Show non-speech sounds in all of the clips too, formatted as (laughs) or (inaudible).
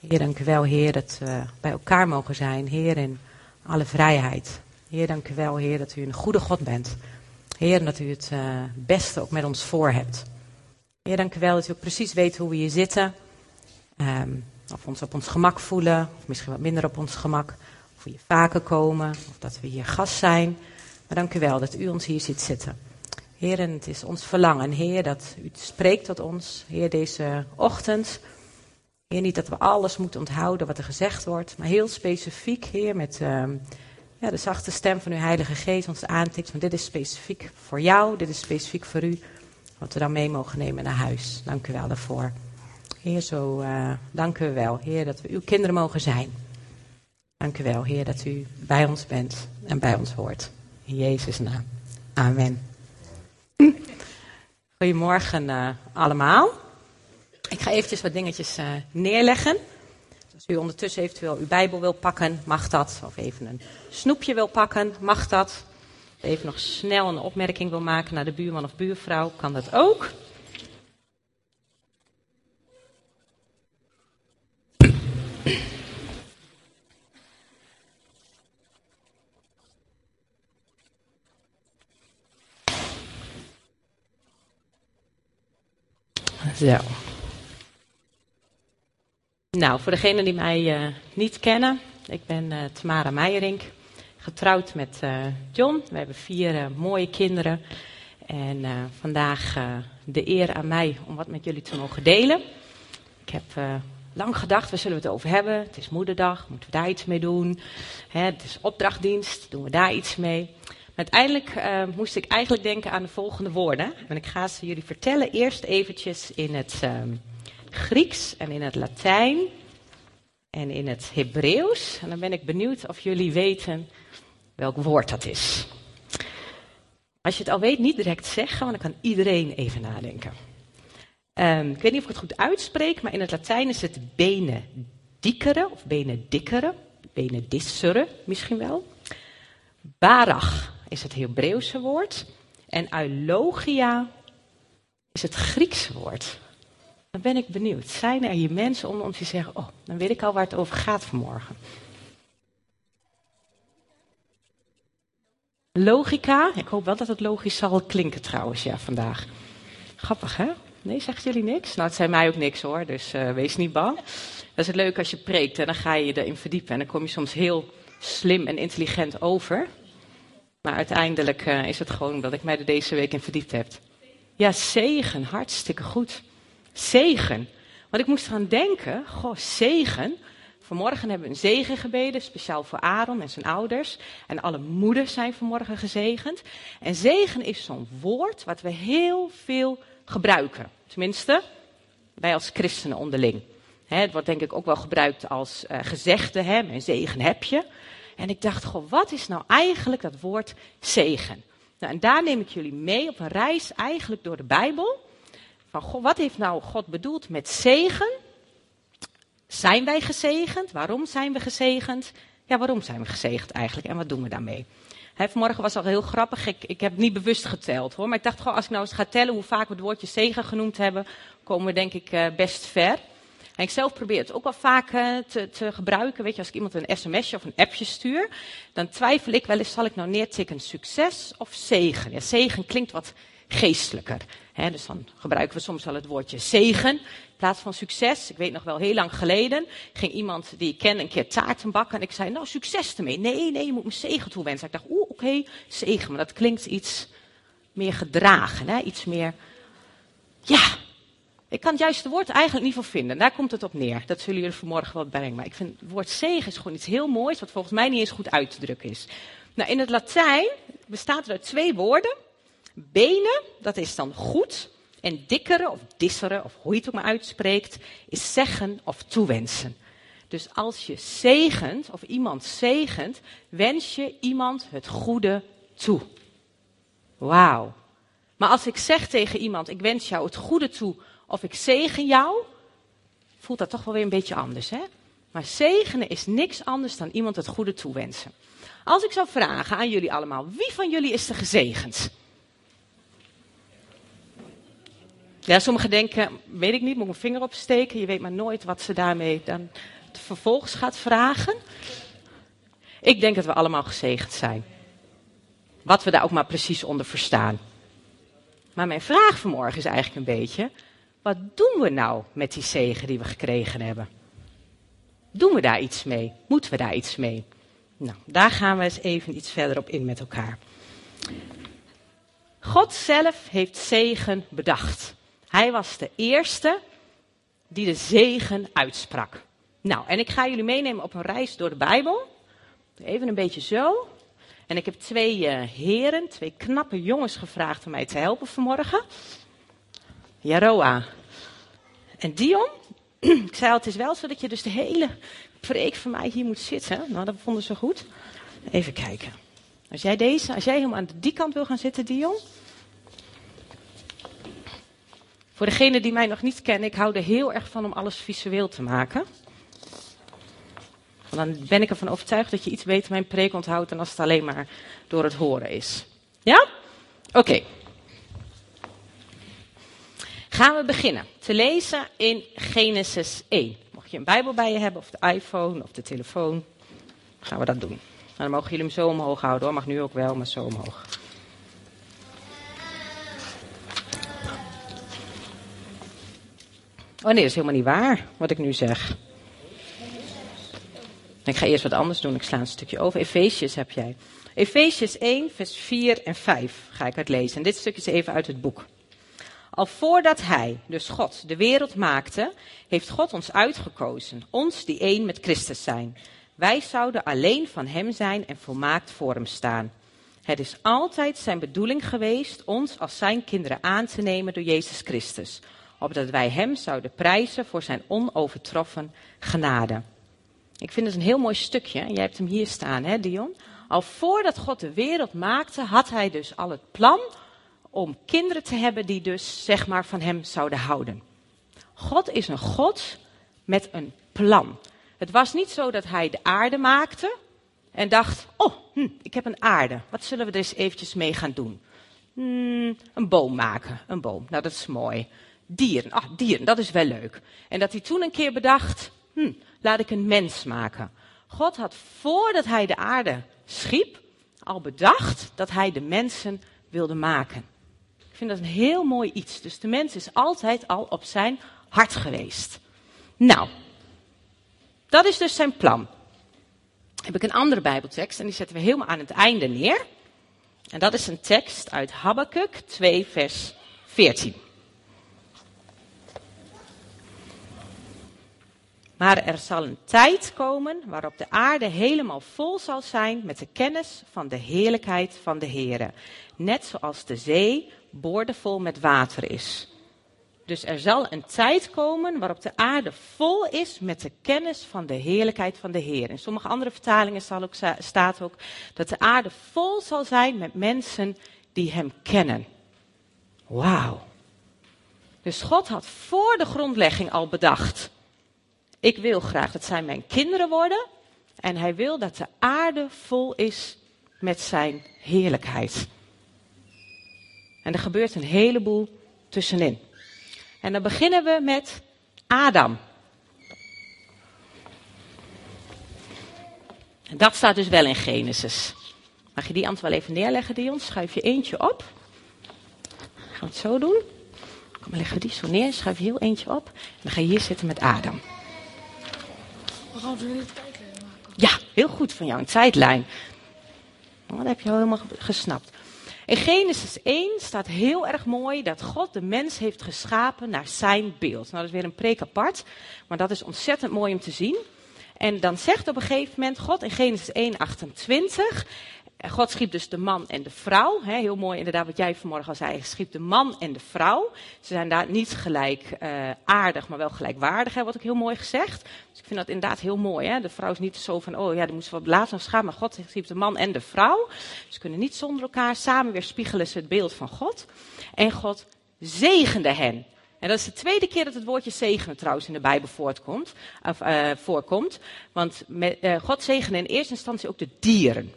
Heer, dank u wel, Heer, dat we bij elkaar mogen zijn. Heer, in alle vrijheid. Heer, dank u wel, Heer, dat u een goede God bent. Heer, dat u het uh, beste ook met ons voor hebt. Heer, dank u wel dat u ook precies weet hoe we hier zitten. Um, of ons op ons gemak voelen, of misschien wat minder op ons gemak. Of we hier vaker komen, of dat we hier gast zijn. Maar dank u wel dat u ons hier ziet zitten. Heer, en het is ons verlangen, Heer, dat u spreekt tot ons. Heer, deze ochtend. Heer, niet dat we alles moeten onthouden wat er gezegd wordt, maar heel specifiek, Heer, met uh, ja, de zachte stem van uw Heilige Geest ons aantikt van dit is specifiek voor jou, dit is specifiek voor u, wat we dan mee mogen nemen naar huis. Dank u wel daarvoor. Heer, zo uh, dank u wel, Heer, dat we uw kinderen mogen zijn. Dank u wel, Heer, dat u bij ons bent en bij ons hoort. In Jezus' naam. Amen. Goedemorgen uh, allemaal. Ik ga eventjes wat dingetjes uh, neerleggen. Als u ondertussen eventueel uw Bijbel wil pakken, mag dat. Of even een snoepje wil pakken, mag dat. Even nog snel een opmerking wil maken naar de buurman of buurvrouw, kan dat ook. Zo. Nou, voor degenen die mij uh, niet kennen, ik ben uh, Tamara Meijerink, getrouwd met uh, John. We hebben vier mooie kinderen. En vandaag de eer aan mij om wat met jullie te mogen delen. Ik heb lang gedacht, waar zullen we het over hebben? Het is moederdag, moeten we daar iets mee doen? Hè, het is opdrachtdienst, doen we daar iets mee? Maar uiteindelijk moest ik eigenlijk denken aan de volgende woorden. En ik ga ze jullie vertellen. Eerst eventjes in het uh, Grieks en in het Latijn en in het Hebreeuws. En dan ben ik benieuwd of jullie weten welk woord dat is. Als je het al weet, niet direct zeggen, want dan kan iedereen even nadenken. Um, ik weet niet of ik het goed uitspreek, maar in het Latijn is het benedicere of benedikkere, benedissere misschien wel. Barach is het Hebreeuwse woord en eulogia is het Griekse woord. Dan ben ik benieuwd. Zijn er hier mensen om ons die zeggen, oh, dan weet ik al waar het over gaat vanmorgen. Logica, ik hoop wel dat het logisch zal klinken trouwens, ja, vandaag. Grappig, hè? Nee, zegt jullie niks? Nou, het zijn mij ook niks hoor, dus uh, wees niet bang. Dat is het leuk als je preekt en dan ga je je erin verdiepen. En dan kom je soms heel slim en intelligent over. Maar uiteindelijk uh, is het gewoon dat ik mij er deze week in verdiept heb. Ja, zegen, hartstikke goed. Zegen. Want ik moest eraan denken, goh, zegen. Vanmorgen hebben we een zegen gebeden, speciaal voor Aaron en zijn ouders. En alle moeders zijn vanmorgen gezegend. En zegen is zo'n woord wat we heel veel gebruiken. Tenminste, wij als christenen onderling. het wordt denk ik ook wel gebruikt als uh, gezegde, hè, mijn zegen heb je. En ik dacht, goh, wat is nou eigenlijk dat woord zegen? Nou, en daar neem ik jullie mee op een reis eigenlijk door de Bijbel. Van, goh, wat heeft nou God bedoeld met zegen? Zijn wij gezegend? Waarom zijn we gezegend? Ja, waarom zijn we gezegend eigenlijk? En wat doen we daarmee? He, vanmorgen was al heel grappig. Ik, ik heb niet bewust geteld hoor. Maar ik dacht gewoon, als ik nou eens ga tellen hoe vaak we het woordje zegen genoemd hebben, komen we denk ik uh, best ver. En ik zelf probeer het ook wel vaak uh, te, te, gebruiken. Weet je, als ik iemand een sms'je of een appje stuur, dan twijfel ik wel eens, zal ik nou neertikken succes of zegen? Ja, zegen klinkt wat geestelijker. Dus dan gebruiken we soms wel het woordje zegen in plaats van succes. Ik weet nog wel, heel lang geleden ging iemand die ik ken een keer taarten bakken. En ik zei, nou succes ermee. Nee, nee, je moet me zegen toewensen. Ik dacht, oeh, oké, zegen. Maar dat klinkt iets meer gedragen, hè? iets meer, ja, ik kan het juiste woord eigenlijk niet van vinden. Daar komt het op neer. Dat zullen jullie vanmorgen wel brengen. Maar ik vind het woord zegen is gewoon iets heel moois, wat volgens mij niet eens goed uit te drukken is. Nou, in het Latijn bestaat er uit twee woorden. Benen, dat is dan goed. En dikkere of dissere, of hoe je het ook maar uitspreekt, is zeggen of toewensen. Dus als je zegent of iemand zegent, wens je iemand het goede toe. Wauw. Maar als ik zeg tegen iemand, ik wens jou het goede toe, of ik zegen jou, voelt dat toch wel weer een beetje anders, hè? Maar zegenen is niks anders dan iemand het goede toewensen. Als ik zou vragen aan jullie allemaal, wie van jullie is er gezegend? Ja, sommigen denken, weet ik niet, moet ik mijn vinger opsteken. Je weet maar nooit wat ze daarmee dan vervolgens gaat vragen. Ik denk dat we allemaal gezegend zijn. Wat we daar ook maar precies onder verstaan. Maar mijn vraag vanmorgen is eigenlijk een beetje: wat doen we nou met die zegen die we gekregen hebben? Doen we daar iets mee? Moeten we daar iets mee? Nou, daar gaan we eens even iets verder op in met elkaar. God zelf heeft zegen bedacht. Hij was de eerste die de zegen uitsprak. Nou, en ik ga jullie meenemen op een reis door de Bijbel. Even een beetje zo. En ik heb twee uh, heren, twee knappe jongens gevraagd om mij te helpen vanmorgen. Jaroa en Dion. (clears throat) ik zei het is wel zo dat je dus de hele preek van mij hier moet zitten. Nou, dat vonden ze goed. Even kijken. Als jij deze, als jij helemaal aan die kant wil gaan zitten, Dion. Voor degenen die mij nog niet kennen, ik hou er heel erg van om alles visueel te maken. Want dan ben ik ervan overtuigd dat je iets beter mijn preek onthoudt dan als het alleen maar door het horen is. Ja? Oké. Gaan we beginnen te lezen in Genesis 1. Mocht je een Bijbel bij je hebben, of de iPhone, of de telefoon, gaan we dat doen. Nou, dan mogen jullie hem zo omhoog houden hoor. Mag nu ook wel, maar zo omhoog. Oh nee, dat is helemaal niet waar wat ik nu zeg. Ik ga eerst wat anders doen. Ik sla een stukje over. Efeziërs heb jij. Efeziërs 1, vers 4 en 5 ga ik het lezen. En dit stukje is even uit het boek. Al voordat Hij, dus God, de wereld maakte, heeft God ons uitgekozen. Ons die één met Christus zijn. Wij zouden alleen van Hem zijn en volmaakt voor Hem staan. Het is altijd Zijn bedoeling geweest ons als Zijn kinderen aan te nemen door Jezus Christus. Opdat wij Hem zouden prijzen voor Zijn onovertroffen genade. Ik vind het een heel mooi stukje. Jij hebt hem hier staan, hè, Dion? Al voordat God de wereld maakte, had hij dus al het plan om kinderen te hebben die dus, zeg maar, van hem zouden houden. God is een God met een plan. Het was niet zo dat hij de aarde maakte en dacht, oh, hm, ik heb een aarde. Wat zullen we er eens eventjes mee gaan doen? Hmm, een boom maken, een boom. Nou, dat is mooi. Dieren, ah, dieren, dat is wel leuk. En dat hij toen een keer bedacht, hm, laat ik een mens maken. God had voordat hij de aarde schiep, al bedacht dat hij de mensen wilde maken. Ik vind dat een heel mooi iets. Dus de mens is altijd al op zijn hart geweest. Nou, dat is dus zijn plan. Heb ik een andere Bijbeltekst en die zetten we helemaal aan het einde neer. En dat is een tekst uit Habakkuk 2, vers 14. Maar er zal een tijd komen waarop de aarde helemaal vol zal zijn met de kennis van de heerlijkheid van de Heere. Net zoals de zee boordevol met water is. Dus er zal een tijd komen waarop de aarde vol is met de kennis van de heerlijkheid van de Heer. In sommige andere vertalingen staat ook dat de aarde vol zal zijn met mensen die Hem kennen. Wauw. Dus God had voor de grondlegging al bedacht ik wil graag dat zij mijn kinderen worden. En hij wil dat de aarde vol is met zijn heerlijkheid. En er gebeurt een heleboel tussenin. En dan beginnen we met Adam. Dat staat dus wel in Genesis. Mag je die hand wel even neerleggen, Dion? Schuif je eentje op. Gaan we het zo doen. Kom, leggen we die zo neer. Schuif je heel eentje op. En dan ga je hier zitten met Adam. Maken. Ja, heel goed van jou, een tijdlijn. Oh, dat heb je al helemaal gesnapt. In Genesis 1 staat heel erg mooi dat God de mens heeft geschapen naar zijn beeld. Nou, dat is weer een preek apart, maar dat is ontzettend mooi om te zien. En dan zegt op een gegeven moment God in Genesis 1, 28, God schiep dus de man en de vrouw. Hè, heel mooi inderdaad wat jij vanmorgen al zei. Hij schiep de man en de vrouw. Ze zijn daar niet gelijk uh, aardig, maar wel gelijkwaardig. Hè, wat ook heel mooi gezegd. Dus ik vind dat inderdaad heel mooi. Hè. De vrouw is niet zo van, oh ja, dan moesten we op later schaam. Maar God schiep de man en de vrouw. Ze kunnen niet zonder elkaar. Samen weer spiegelen ze het beeld van God. En God zegende hen. En dat is de tweede keer dat het woordje zegenen trouwens in de Bijbel of, uh, voorkomt. Want uh, God zegende in eerste instantie ook de dieren.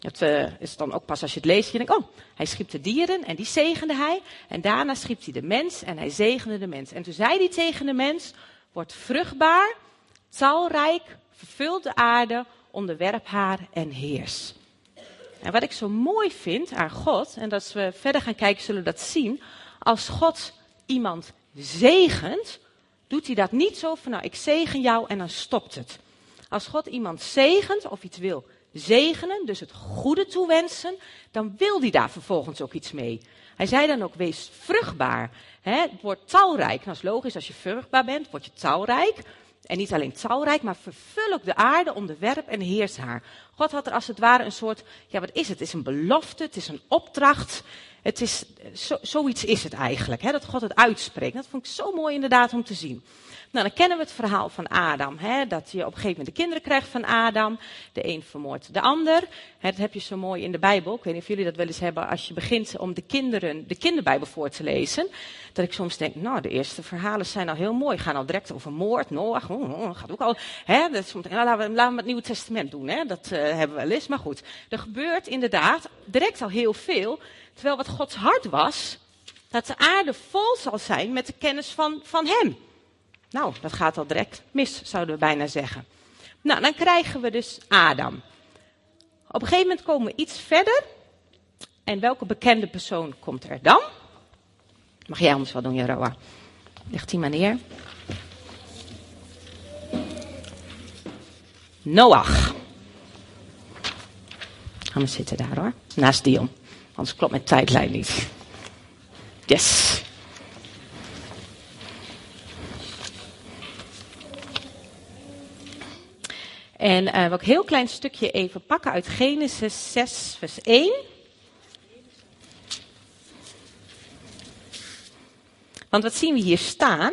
Het uh, is dan ook pas als je het leest, je denkt, oh, hij schiep de dieren en die zegende hij. En daarna schiep hij de mens en hij zegende de mens. En toen zei hij tegen de mens, word vruchtbaar, talrijk, vervul de aarde, onderwerp haar en heers. En wat ik zo mooi vind aan God, en als we verder gaan kijken zullen we dat zien, als God iemand zegent, doet hij dat niet zo van, nou ik zegen jou en dan stopt het. Als God iemand zegent of iets wil zegenen, dus het goede toewensen, dan wil hij daar vervolgens ook iets mee. Hij zei dan ook, wees vruchtbaar. Hè? Word talrijk. Nou, dat is logisch, als je vruchtbaar bent, word je talrijk. En niet alleen talrijk, maar vervul ook de aarde, onderwerp en heers haar. God had er als het ware een soort, ja wat is het? Het is een belofte, het is een opdracht. Het is, zo, zoiets is het eigenlijk, hè? dat God het uitspreekt. Dat vond ik zo mooi inderdaad om te zien. Nou, dan kennen we het verhaal van Adam. Hè? Dat je op een gegeven moment de kinderen krijgt van Adam. De een vermoordt de ander. Dat heb je zo mooi in de Bijbel. Ik weet niet of jullie dat wel eens hebben als je begint om de kinderen de kinderbijbel voor te lezen. Dat ik soms denk, nou, de eerste verhalen zijn al heel mooi. Gaan al direct over moord, Noach. Oh, gaat ook al. Hè? Dat soms, nou, laten, we, laten we het Nieuwe Testament doen. Hè? Dat uh, hebben we wel eens. Maar goed, er gebeurt inderdaad direct al heel veel. Terwijl wat Gods hart was, dat de aarde vol zal zijn met de kennis van, van Hem. Nou, dat gaat al direct mis, zouden we bijna zeggen. Nou, dan krijgen we dus Adam. Op een gegeven moment komen we iets verder. En welke bekende persoon komt er dan? Mag jij ons wel doen, Jeroa? Ligt die maar neer. Noach. Gaan we zitten daar hoor. Naast Dion. Anders klopt mijn tijdlijn niet. Yes. En uh, wil ik een heel klein stukje even pakken uit Genesis 6, vers 1. Want wat zien we hier staan?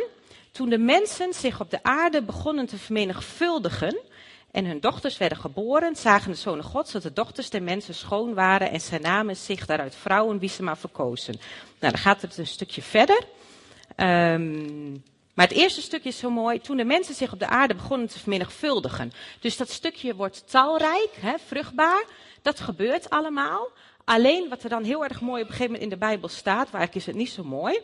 Toen de mensen zich op de aarde begonnen te vermenigvuldigen en hun dochters werden geboren, zagen de zonen gods dat de dochters der mensen schoon waren en zij namen zich daaruit vrouwen wie ze maar verkozen. Nou, dan gaat het een stukje verder. Um, maar het eerste stukje is zo mooi. Toen de mensen zich op de aarde begonnen te vermenigvuldigen. Dus dat stukje wordt talrijk, hè, vruchtbaar. Dat gebeurt allemaal. Alleen wat er dan heel erg mooi op een gegeven moment in de Bijbel staat, waar is het niet zo mooi.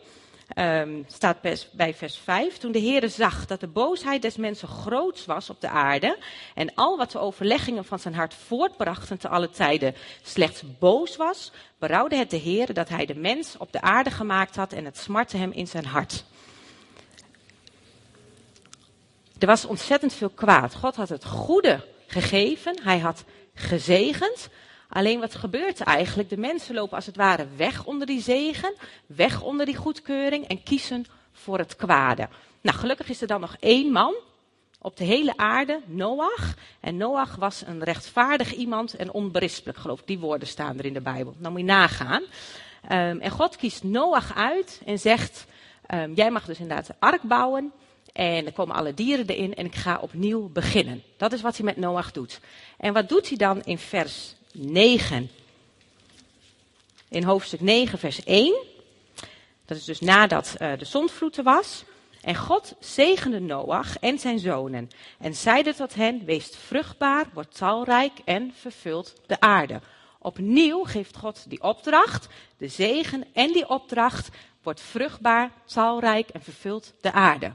Um, staat bij vers 5. Toen de Heere zag dat de boosheid des mensen groot was op de aarde. En al wat de overleggingen van zijn hart voortbrachten te alle tijden slechts boos was. Berouwde het de Heere dat hij de mens op de aarde gemaakt had en het smartte hem in zijn hart. Er was ontzettend veel kwaad. God had het goede gegeven. Hij had gezegend. Alleen wat gebeurt eigenlijk? De mensen lopen als het ware weg onder die zegen, weg onder die goedkeuring en kiezen voor het kwade. Nou, gelukkig is er dan nog één man op de hele aarde, Noach. En Noach was een rechtvaardig iemand en onberispelijk, geloof ik. Die woorden staan er in de Bijbel. Dan moet je nagaan. Um, en God kiest Noach uit en zegt, um, jij mag dus inderdaad de ark bouwen. En er komen alle dieren erin en ik ga opnieuw beginnen. Dat is wat hij met Noach doet. En wat doet hij dan in vers 9? In hoofdstuk 9, vers 1. Dat is dus nadat uh, de zondvloed er was. En God zegende Noach en zijn zonen. En zeide tot hen, wees vruchtbaar, word talrijk en vervult de aarde. Opnieuw geeft God die opdracht, de zegen en die opdracht, wordt vruchtbaar, talrijk en vervult de aarde.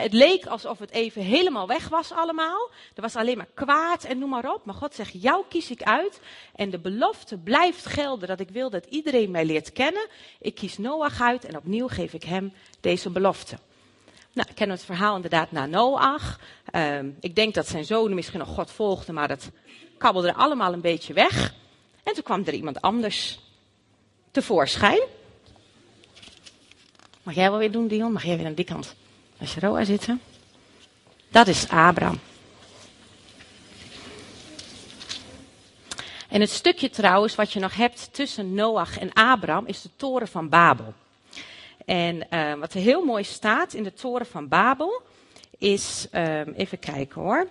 Het leek alsof het even helemaal weg was allemaal. Er was alleen maar kwaad en noem maar op. Maar God zegt, jou kies ik uit. En de belofte blijft gelden dat ik wil dat iedereen mij leert kennen. Ik kies Noach uit en opnieuw geef ik hem deze belofte. Nou, ik ken het verhaal inderdaad naar Noach. Uh, ik denk dat zijn zonen misschien nog God volgden, maar dat kabbelde allemaal een beetje weg. En toen kwam er iemand anders tevoorschijn. Mag jij wel weer doen, Dion? Mag jij weer aan die kant? Als je zitten. Dat is Abraham. En het stukje trouwens wat je nog hebt tussen Noach en Abraham is de toren van Babel. En uh, wat er heel mooi staat in de toren van Babel is, uh, even kijken hoor,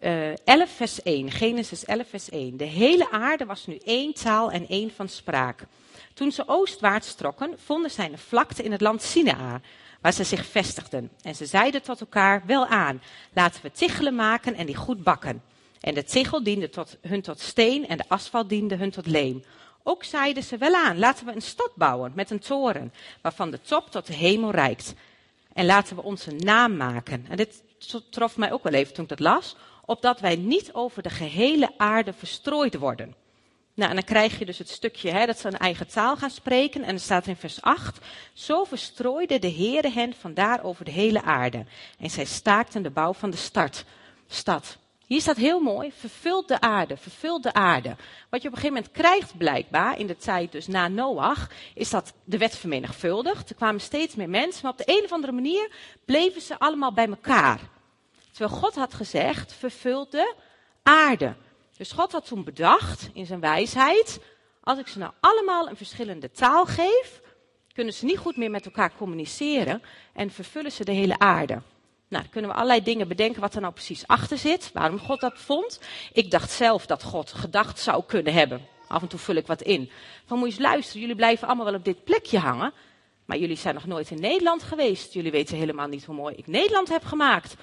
uh, eh, 11 vers 1, Genesis 11 vers 1. De hele aarde was nu één taal en één van spraak. Toen ze oostwaarts trokken, vonden zij een vlakte in het land Sinaa, waar ze zich vestigden. En ze zeiden tot elkaar, wel aan, laten we tichelen maken en die goed bakken. En de tegel diende hun tot steen en de asfalt diende hun tot leem. Ook zeiden ze wel aan, laten we een stad bouwen met een toren, waarvan de top tot de hemel reikt. En laten we onze naam maken. En dit trof mij ook wel even toen ik dat las, opdat wij niet over de gehele aarde verstrooid worden. Nou, en dan krijg je dus het stukje hè, dat ze een eigen taal gaan spreken. En er staat in vers 8: Zo verstrooide de Heere hen vandaar over de hele aarde. En zij staakten de bouw van de stad. stad. Hier staat heel mooi: vervult de aarde, vervult de aarde. Wat je op een gegeven moment krijgt, blijkbaar, in de tijd dus na Noach, is dat de wet vermenigvuldigd. Er kwamen steeds meer mensen, maar op de een of andere manier bleven ze allemaal bij elkaar. Terwijl God had gezegd: vervult de aarde. Dus God had toen bedacht in zijn wijsheid, als ik ze nou allemaal een verschillende taal geef, kunnen ze niet goed meer met elkaar communiceren en vervullen ze de hele aarde. Nou, dan kunnen we allerlei dingen bedenken wat er nou precies achter zit, waarom God dat vond. Ik dacht zelf dat God gedacht zou kunnen hebben. Af en toe vul ik wat in. Van moet je eens luisteren, jullie blijven allemaal wel op dit plekje hangen. Maar jullie zijn nog nooit in Nederland geweest. Jullie weten helemaal niet hoe mooi ik Nederland heb gemaakt.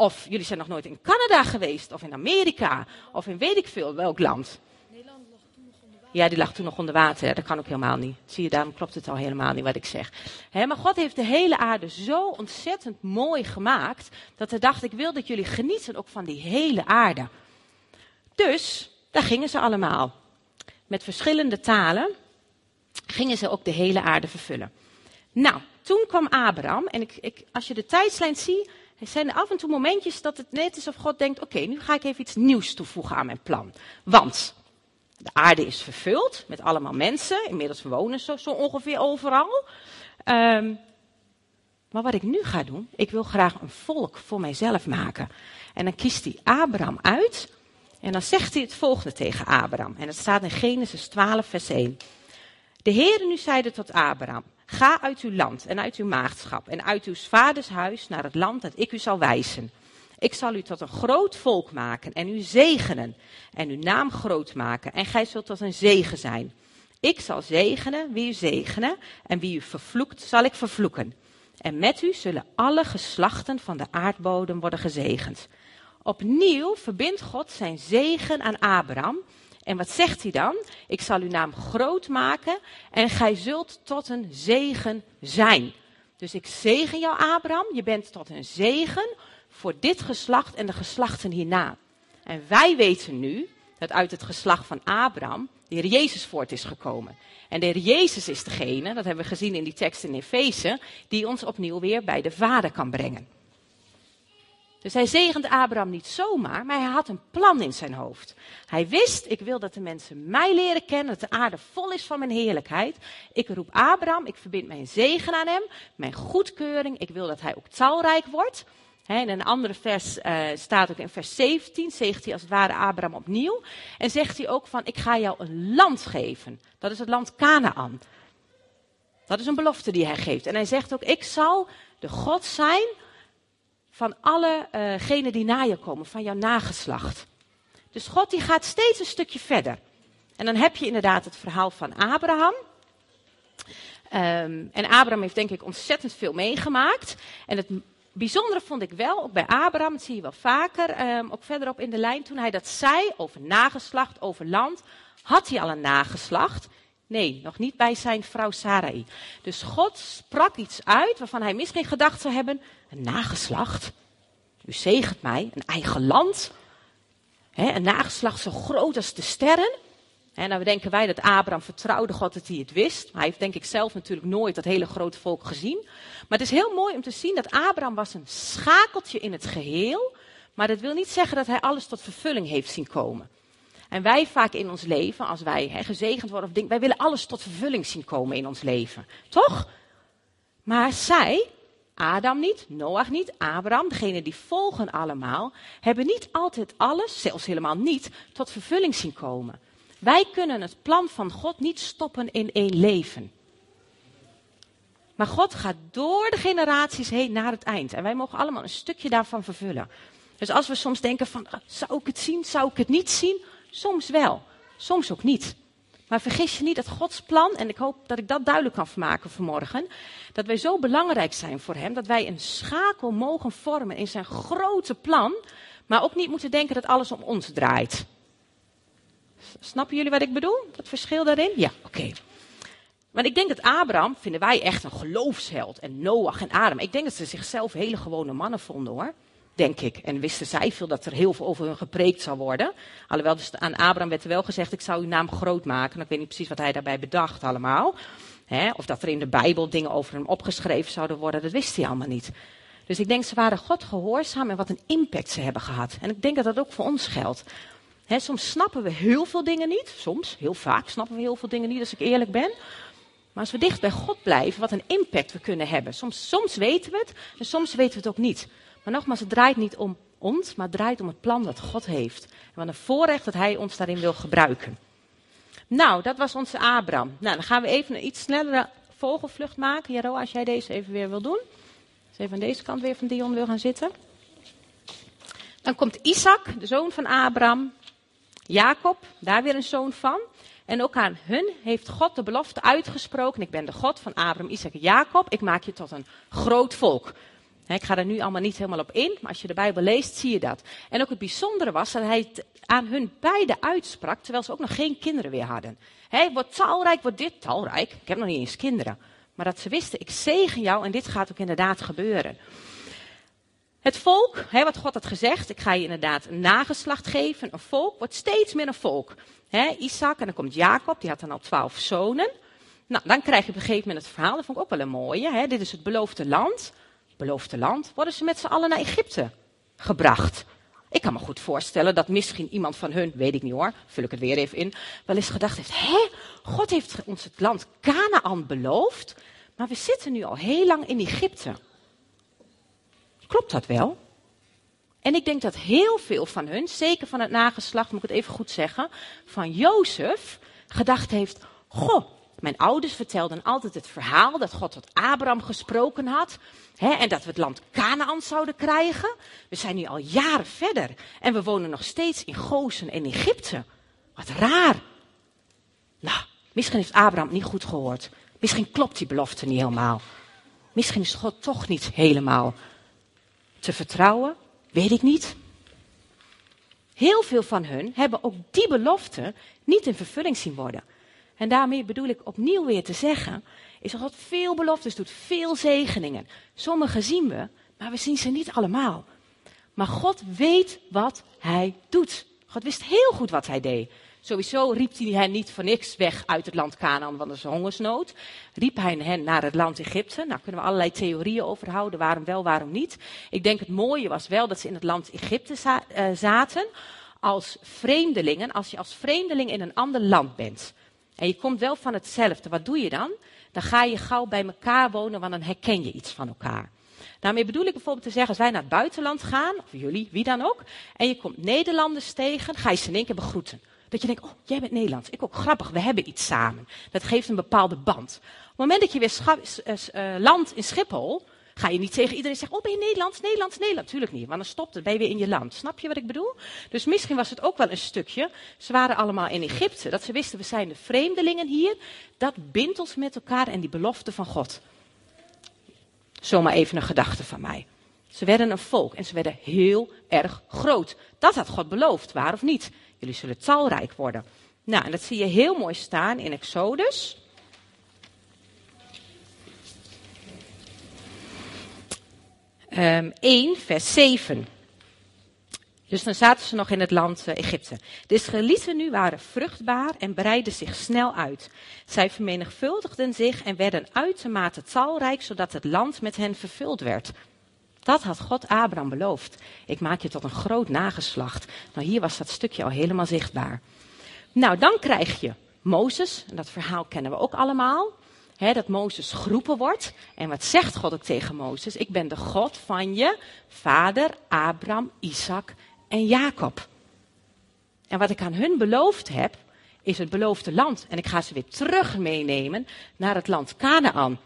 Of jullie zijn nog nooit in Canada geweest, of in Amerika, of in weet ik veel welk land. Nederland lag toen nog onder water. Ja, die lag toen nog onder water. Dat kan ook helemaal niet. Zie je, daarom klopt het al helemaal niet wat ik zeg. maar God heeft de hele aarde zo ontzettend mooi gemaakt, dat hij dacht, ik wil dat jullie genieten ook van die hele aarde. Dus, daar gingen ze allemaal. Met verschillende talen gingen ze ook de hele aarde vervullen. Nou, toen kwam Abraham, en ik, ik, als je de tijdslijn ziet, er zijn af en toe momentjes dat het net is of God denkt: oké, nu ga ik even iets nieuws toevoegen aan mijn plan. Want de aarde is vervuld met allemaal mensen. Inmiddels wonen ze zo ongeveer overal. Um, maar wat ik nu ga doen, ik wil graag een volk voor mijzelf maken. En dan kiest hij Abraham uit. En dan zegt hij het volgende tegen Abraham. En dat staat in Genesis 12, vers 1. De Heer nu zeide tot Abraham: Ga uit uw land en uit uw maagdschap en uit uw vaders huis naar het land dat ik u zal wijzen. Ik zal u tot een groot volk maken en u zegenen en uw naam groot maken en gij zult tot een zegen zijn. Ik zal zegenen wie u zegenen en wie u vervloekt zal ik vervloeken. En met u zullen alle geslachten van de aardbodem worden gezegend. Opnieuw verbindt God zijn zegen aan Abraham en wat zegt hij dan? Ik zal uw naam groot maken en gij zult tot een zegen zijn. Dus ik zegen jou, Abraham. Je bent tot een zegen voor dit geslacht en de geslachten hierna. En wij weten nu dat uit het geslacht van Abraham de Heer Jezus voort is gekomen. En de Heer Jezus is degene, dat hebben we gezien in die tekst in Efeze, die ons opnieuw weer bij de Vader kan brengen. Dus hij zegende Abraham niet zomaar, maar hij had een plan in zijn hoofd. Hij wist, ik wil dat de mensen mij leren kennen, dat de aarde vol is van mijn heerlijkheid. Ik roep Abraham, ik verbind mijn zegen aan hem, mijn goedkeuring. Ik wil dat hij ook talrijk wordt. in een andere vers uh, staat ook in vers 17, zegt hij als het ware Abraham opnieuw. En zegt hij ook van, ik ga jou een land geven. Dat is het land Canaan. Dat is een belofte die hij geeft. En hij zegt ook, ik zal de God zijn van allegenen uh die na je komen, van jouw nageslacht. Dus God die gaat steeds een stukje verder. En dan heb je inderdaad het verhaal van Abraham. Um, en Abraham heeft denk ik ontzettend veel meegemaakt. En het bijzondere vond ik wel, ook bij Abraham, dat zie je wel vaker, um, ook verderop in de lijn, toen hij dat zei over nageslacht, over land, had hij al een nageslacht. Nee, nog niet bij zijn vrouw Sarai. Dus God sprak iets uit waarvan hij misschien gedacht zou hebben: een nageslacht. U zegent mij, een eigen land. een nageslacht zo groot als de sterren. En nou denken wij dat Abraham vertrouwde God dat hij het wist. Maar hij heeft denk ik zelf natuurlijk nooit dat hele grote volk gezien. Maar het is heel mooi om te zien dat Abraham was een schakeltje in het geheel. Maar dat wil niet zeggen dat hij alles tot vervulling heeft zien komen. En wij vaak in ons leven, als wij gezegend worden of dingen, wij willen alles tot vervulling zien komen in ons leven. Toch? Maar zij, Adam niet, Noach niet, Abraham, degene die volgen allemaal, hebben niet altijd alles, zelfs helemaal niet, tot vervulling zien komen. Wij kunnen het plan van God niet stoppen in één leven. Maar God gaat door de generaties heen naar het eind. En wij mogen allemaal een stukje daarvan vervullen. Dus als we soms denken van, zou ik het zien, zou ik het niet zien? Soms wel, soms ook niet. Maar vergis je niet dat Gods plan, en ik hoop dat ik dat duidelijk kan vermaken vanmorgen, dat wij zo belangrijk zijn voor Hem, dat wij een schakel mogen vormen in zijn grote plan, Maar ook niet moeten denken dat alles om ons draait. Snappen jullie wat ik bedoel? Dat verschil daarin? Ja, oké. Want ik denk dat Abraham, vinden wij echt een geloofsheld. En Noach en Adam. Ik denk dat ze zichzelf hele gewone mannen vonden hoor. Denk ik. En wisten zij veel dat er heel veel over hun gepreekt zou worden. Alhoewel dus aan Abraham werd er wel gezegd, ik zou uw naam groot maken. Ik weet niet precies wat hij daarbij bedacht allemaal. of dat er in de Bijbel dingen over hem opgeschreven zouden worden. Dat wist hij allemaal niet. Dus ik denk, ze waren God gehoorzaam en wat een impact ze hebben gehad. En ik denk dat dat ook voor ons geldt. soms snappen we heel veel dingen niet. Soms, heel vaak snappen we heel veel dingen niet, als ik eerlijk ben. Maar als we dicht bij God blijven, wat een impact we kunnen hebben. Soms, soms weten we het en soms weten we het ook niet. Maar nogmaals, het draait niet om ons, maar het draait om het plan dat God heeft. En wat een voorrecht dat Hij ons daarin wil gebruiken. Nou, dat was onze Abraham. Nou, dan gaan we even een iets snellere vogelvlucht maken. Jaro, als jij deze even weer wil doen. Dus even aan deze kant weer van Dion wil gaan zitten. Dan komt Isaac, de zoon van Abraham. Jacob, daar weer een zoon van. En ook aan hun heeft God de belofte uitgesproken. Ik ben de God van Abraham, Isaac en Jacob. Ik maak je tot een groot volk. Ik ga er nu allemaal niet helemaal op in, maar als je de Bijbel leest, zie je dat. En ook het bijzondere was dat hij het aan hun beiden uitsprak, terwijl ze ook nog geen kinderen weer hadden. Hij wordt talrijk, wordt dit talrijk. Ik heb nog niet eens kinderen. Maar dat ze wisten, ik zegen jou en dit gaat ook inderdaad gebeuren. Het volk, wat God had gezegd, ik ga je inderdaad een nageslacht geven. Een volk wordt steeds meer een volk. Hè, Isaac en dan komt Jacob, die had dan al twaalf zonen. Nou, dan krijg je op een gegeven moment het verhaal, dat vond ik ook wel een mooie. Dit is het beloofde land. Beloofde land, worden ze met z'n allen naar Egypte gebracht. Ik kan me goed voorstellen dat misschien iemand van hun, weet ik niet hoor, vul ik het weer even in, wel eens gedacht heeft, hé, God heeft ons het land Canaan beloofd, maar we zitten nu al heel lang in Egypte. Klopt dat wel? En ik denk dat heel veel van hun, zeker van het nageslacht, moet ik het even goed zeggen, van Jozef gedacht heeft: Goh, mijn ouders vertelden altijd het verhaal dat God tot Abraham gesproken had. Hè, en dat we het land Canaan zouden krijgen. We zijn nu al jaren verder. En we wonen nog steeds in Gozen en Egypte. Wat raar. Nou, misschien heeft Abraham niet goed gehoord. Misschien klopt die belofte niet helemaal. Misschien is God toch niet helemaal te vertrouwen. Weet ik niet. Heel veel van hun hebben ook die belofte niet in vervulling zien worden. En daarmee bedoel ik opnieuw weer te zeggen, is dat God veel beloftes doet, veel zegeningen. Sommige zien we, maar we zien ze niet allemaal. Maar God weet wat hij doet. God wist heel goed wat hij deed. Sowieso riep hij hen niet voor niks weg uit het land Canaan, want er is hongersnood. Riep hij hen naar het land Egypte. Nou kunnen we allerlei theorieën over houden, waarom wel, waarom niet. Ik denk het mooie was wel dat ze in het land Egypte eh, zaten als vreemdelingen, als je als vreemdeling in een ander land bent. En je komt wel van hetzelfde. Wat doe je dan? Dan ga je gauw bij elkaar wonen, want dan herken je iets van elkaar. Daarmee bedoel ik bijvoorbeeld te zeggen, als wij naar het buitenland gaan, of jullie, wie dan ook, en je komt Nederlanders tegen, ga je ze in één keer begroeten. Dat je denkt, oh, jij bent Nederlands. Ik ook grappig, we hebben iets samen. Dat geeft een bepaalde band. Op het moment dat je weer uh, landt in Schiphol, ga je niet tegen iedereen zeggen, oh ben je Nederlands, Nederlands, Nederlands. Tuurlijk niet, want dan stopt het, ben je weer in je land. Snap je wat ik bedoel? Dus misschien was het ook wel een stukje, ze waren allemaal in Egypte, dat ze wisten, we zijn de vreemdelingen hier. Dat bindt ons met elkaar en die belofte van God. Zomaar even een gedachte van mij. Ze werden een volk en ze werden heel erg groot. Dat had God beloofd, waar of niet? Jullie zullen talrijk worden. Nou, en dat zie je heel mooi staan in Exodus. Um, ehm, 1, vers 7. Dus dan zaten ze nog in het land uh, Egypte. De Israëlieten nu waren vruchtbaar en breidden zich snel uit. Zij vermenigvuldigden zich en werden uitermate talrijk, zodat het land met hen vervuld werd. Dat had God Abraham beloofd. Ik maak je tot een groot nageslacht. Nou, hier was dat stukje al helemaal zichtbaar. Nou, dan krijg je Mozes. En dat verhaal kennen we ook allemaal. Dat Mozes geroepen wordt. En wat zegt God ook tegen Mozes? Ik ben de God van je vader Abraham, Isaac en Jacob. En wat ik aan hun beloofd heb, is het beloofde land. En ik ga ze weer terug meenemen naar het land Canaan.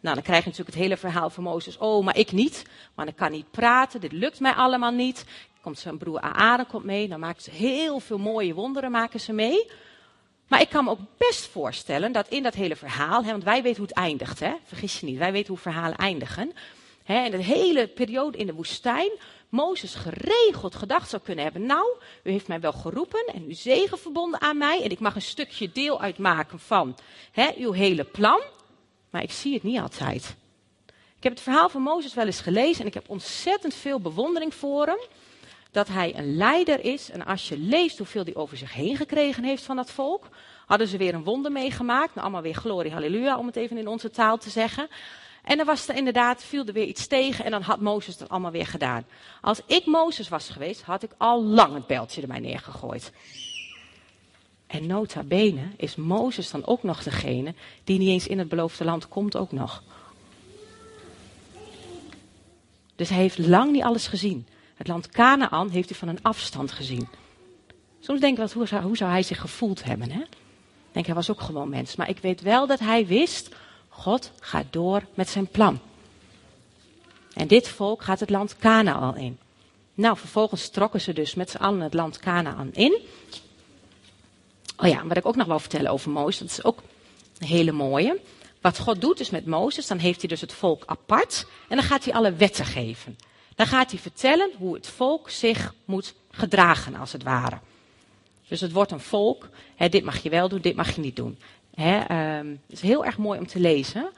Nou, dan krijg je natuurlijk het hele verhaal van Mozes. Oh, maar ik niet, want ik kan niet praten, dit lukt mij allemaal niet. Komt zijn broer Aaron komt mee, dan maken ze heel veel mooie wonderen maken ze mee. Maar ik kan me ook best voorstellen dat in dat hele verhaal, hè, want wij weten hoe het eindigt, hè, vergis je niet, wij weten hoe verhalen eindigen. Hè, in de hele periode in de woestijn Mozes geregeld gedacht zou kunnen hebben: Nou, u heeft mij wel geroepen en uw zegen verbonden aan mij. En ik mag een stukje deel uitmaken van hè, uw hele plan. Maar ik zie het niet altijd. Ik heb het verhaal van Mozes wel eens gelezen en ik heb ontzettend veel bewondering voor hem. Dat hij een leider is. En als je leest hoeveel hij over zich heen gekregen heeft van dat volk. Hadden ze weer een wonder meegemaakt. Nou, allemaal weer glorie, halleluja, om het even in onze taal te zeggen. En dan was er inderdaad, viel er weer iets tegen en dan had Mozes dat allemaal weer gedaan. Als ik Mozes was geweest, had ik al lang het beltje er mij neergegooid. En nota bene is Mozes dan ook nog degene die niet eens in het beloofde land komt ook nog. Dus hij heeft lang niet alles gezien. Het land Canaan heeft hij van een afstand gezien. Soms denk ik wel, hoe zou, hoe zou hij zich gevoeld hebben? Hè? Ik denk, hij was ook gewoon mens. Maar ik weet wel dat hij wist, God gaat door met zijn plan. En dit volk gaat het land Canaan in. Nou, vervolgens trokken ze dus met z'n allen het land Canaan in. Oh ja, wat ik ook nog wil vertellen over Mozes, dat is ook een hele mooie. Wat God doet dus met Mozes, dan heeft hij dus het volk apart en dan gaat hij alle wetten geven. Dan gaat hij vertellen hoe het volk zich moet gedragen, als het ware. Dus het wordt een volk, hè, dit mag je wel doen, dit mag je niet doen. Hè, um, het is heel erg mooi om te lezen.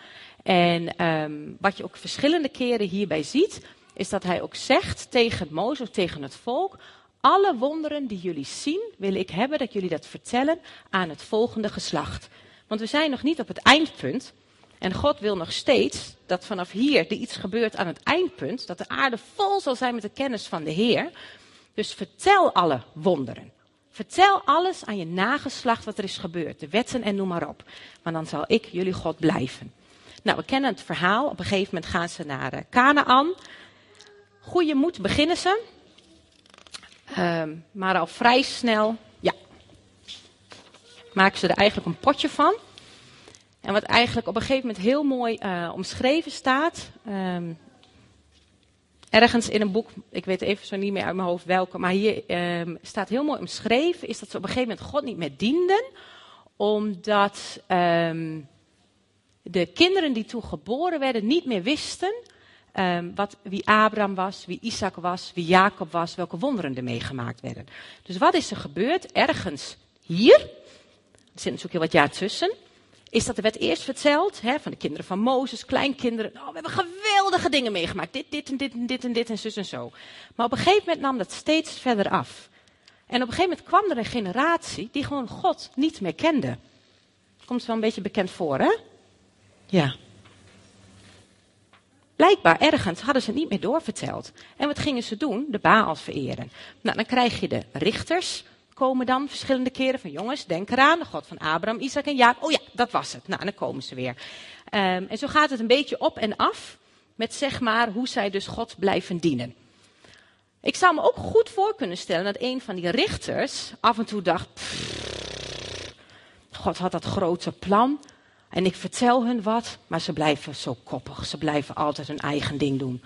En um, wat je ook verschillende keren hierbij ziet, is dat hij ook zegt tegen Mozes, tegen het volk, alle wonderen die jullie zien, wil ik hebben dat jullie dat vertellen aan het volgende geslacht. Want we zijn nog niet op het eindpunt. En God wil nog steeds dat vanaf hier er iets gebeurt aan het eindpunt. Dat de aarde vol zal zijn met de kennis van de Heer. Dus vertel alle wonderen. Vertel alles aan je nageslacht wat er is gebeurd. De wetten en noem maar op. Maar dan zal ik jullie God blijven. Nou, we kennen het verhaal. Op een gegeven moment gaan ze naar uh, Canaan. Goede moed beginnen ze. Uh, maar al vrij snel, ja, maken ze er eigenlijk een potje van. En wat eigenlijk op een gegeven moment heel mooi uh, omschreven staat. Um, ergens in een boek, ik weet even zo niet meer uit mijn hoofd welke, maar hier um, staat heel mooi omschreven, is dat ze op een gegeven moment God niet meer dienden, omdat um, de kinderen die toen geboren werden niet meer wisten wat, wie Abraham was, wie Isaac was, wie Jacob was, welke wonderen er meegemaakt werden. Dus wat is er gebeurd? Ergens hier, er zit natuurlijk heel wat jaar tussen, is dat er werd eerst verteld hè, van de kinderen van Mozes, kleinkinderen. Oh, we hebben geweldige dingen meegemaakt. Dit, dit en dit en dit en dit en zus en zo. Maar op een gegeven moment nam dat steeds verder af. En op een gegeven moment kwam er een generatie die gewoon God niet meer kende. Komt wel een beetje bekend voor, hè? Ja. Blijkbaar ergens hadden ze het niet meer doorverteld. En wat gingen ze doen? De Baal vereren. Nou, dan krijg je de richters, komen dan verschillende keren van jongens, denk eraan, de God van Abraham, Isaac en Jacob. Oh ja, dat was het. Nou, dan komen ze weer. Um, en zo gaat het een beetje op en af met zeg maar hoe zij dus God blijven dienen. Ik zou me ook goed voor kunnen stellen dat een van die richters af en toe dacht, God had dat grote plan en ik vertel hun wat, maar ze blijven zo koppig. Ze blijven altijd hun eigen ding doen.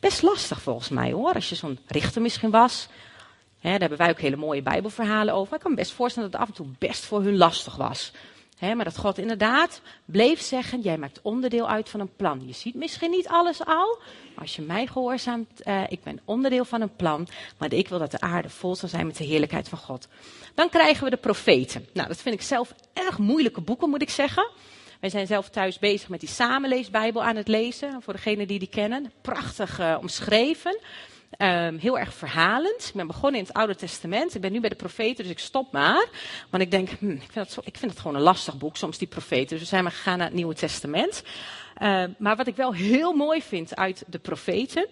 Best lastig volgens mij hoor, als je zo'n richter misschien was. Daar hebben wij ook hele mooie Bijbelverhalen over. Ik kan me best voorstellen dat het af en toe best voor hun lastig was. Maar dat God inderdaad bleef zeggen: Jij maakt onderdeel uit van een plan. Je ziet misschien niet alles al, maar als je mij gehoorzaamt, uh, ik ben onderdeel van een plan. Maar ik wil dat de aarde vol zal zijn met de heerlijkheid van God. Dan krijgen we de profeten. Nou, dat vind ik zelf erg moeilijke boeken, moet ik zeggen. Wij zijn zelf thuis bezig met die samenleesbijbel aan het lezen. Voor degenen die die kennen. Prachtig uh, omschreven. Um, heel erg verhalend. Ik ben begonnen in het Oude Testament. Ik ben nu bij de profeten, dus ik stop maar. Want ik denk, hm, ik, vind het zo, ik vind het gewoon een lastig boek, soms die profeten. Dus we zijn maar gegaan naar het Nieuwe Testament. Uh, maar wat ik wel heel mooi vind uit de profeten,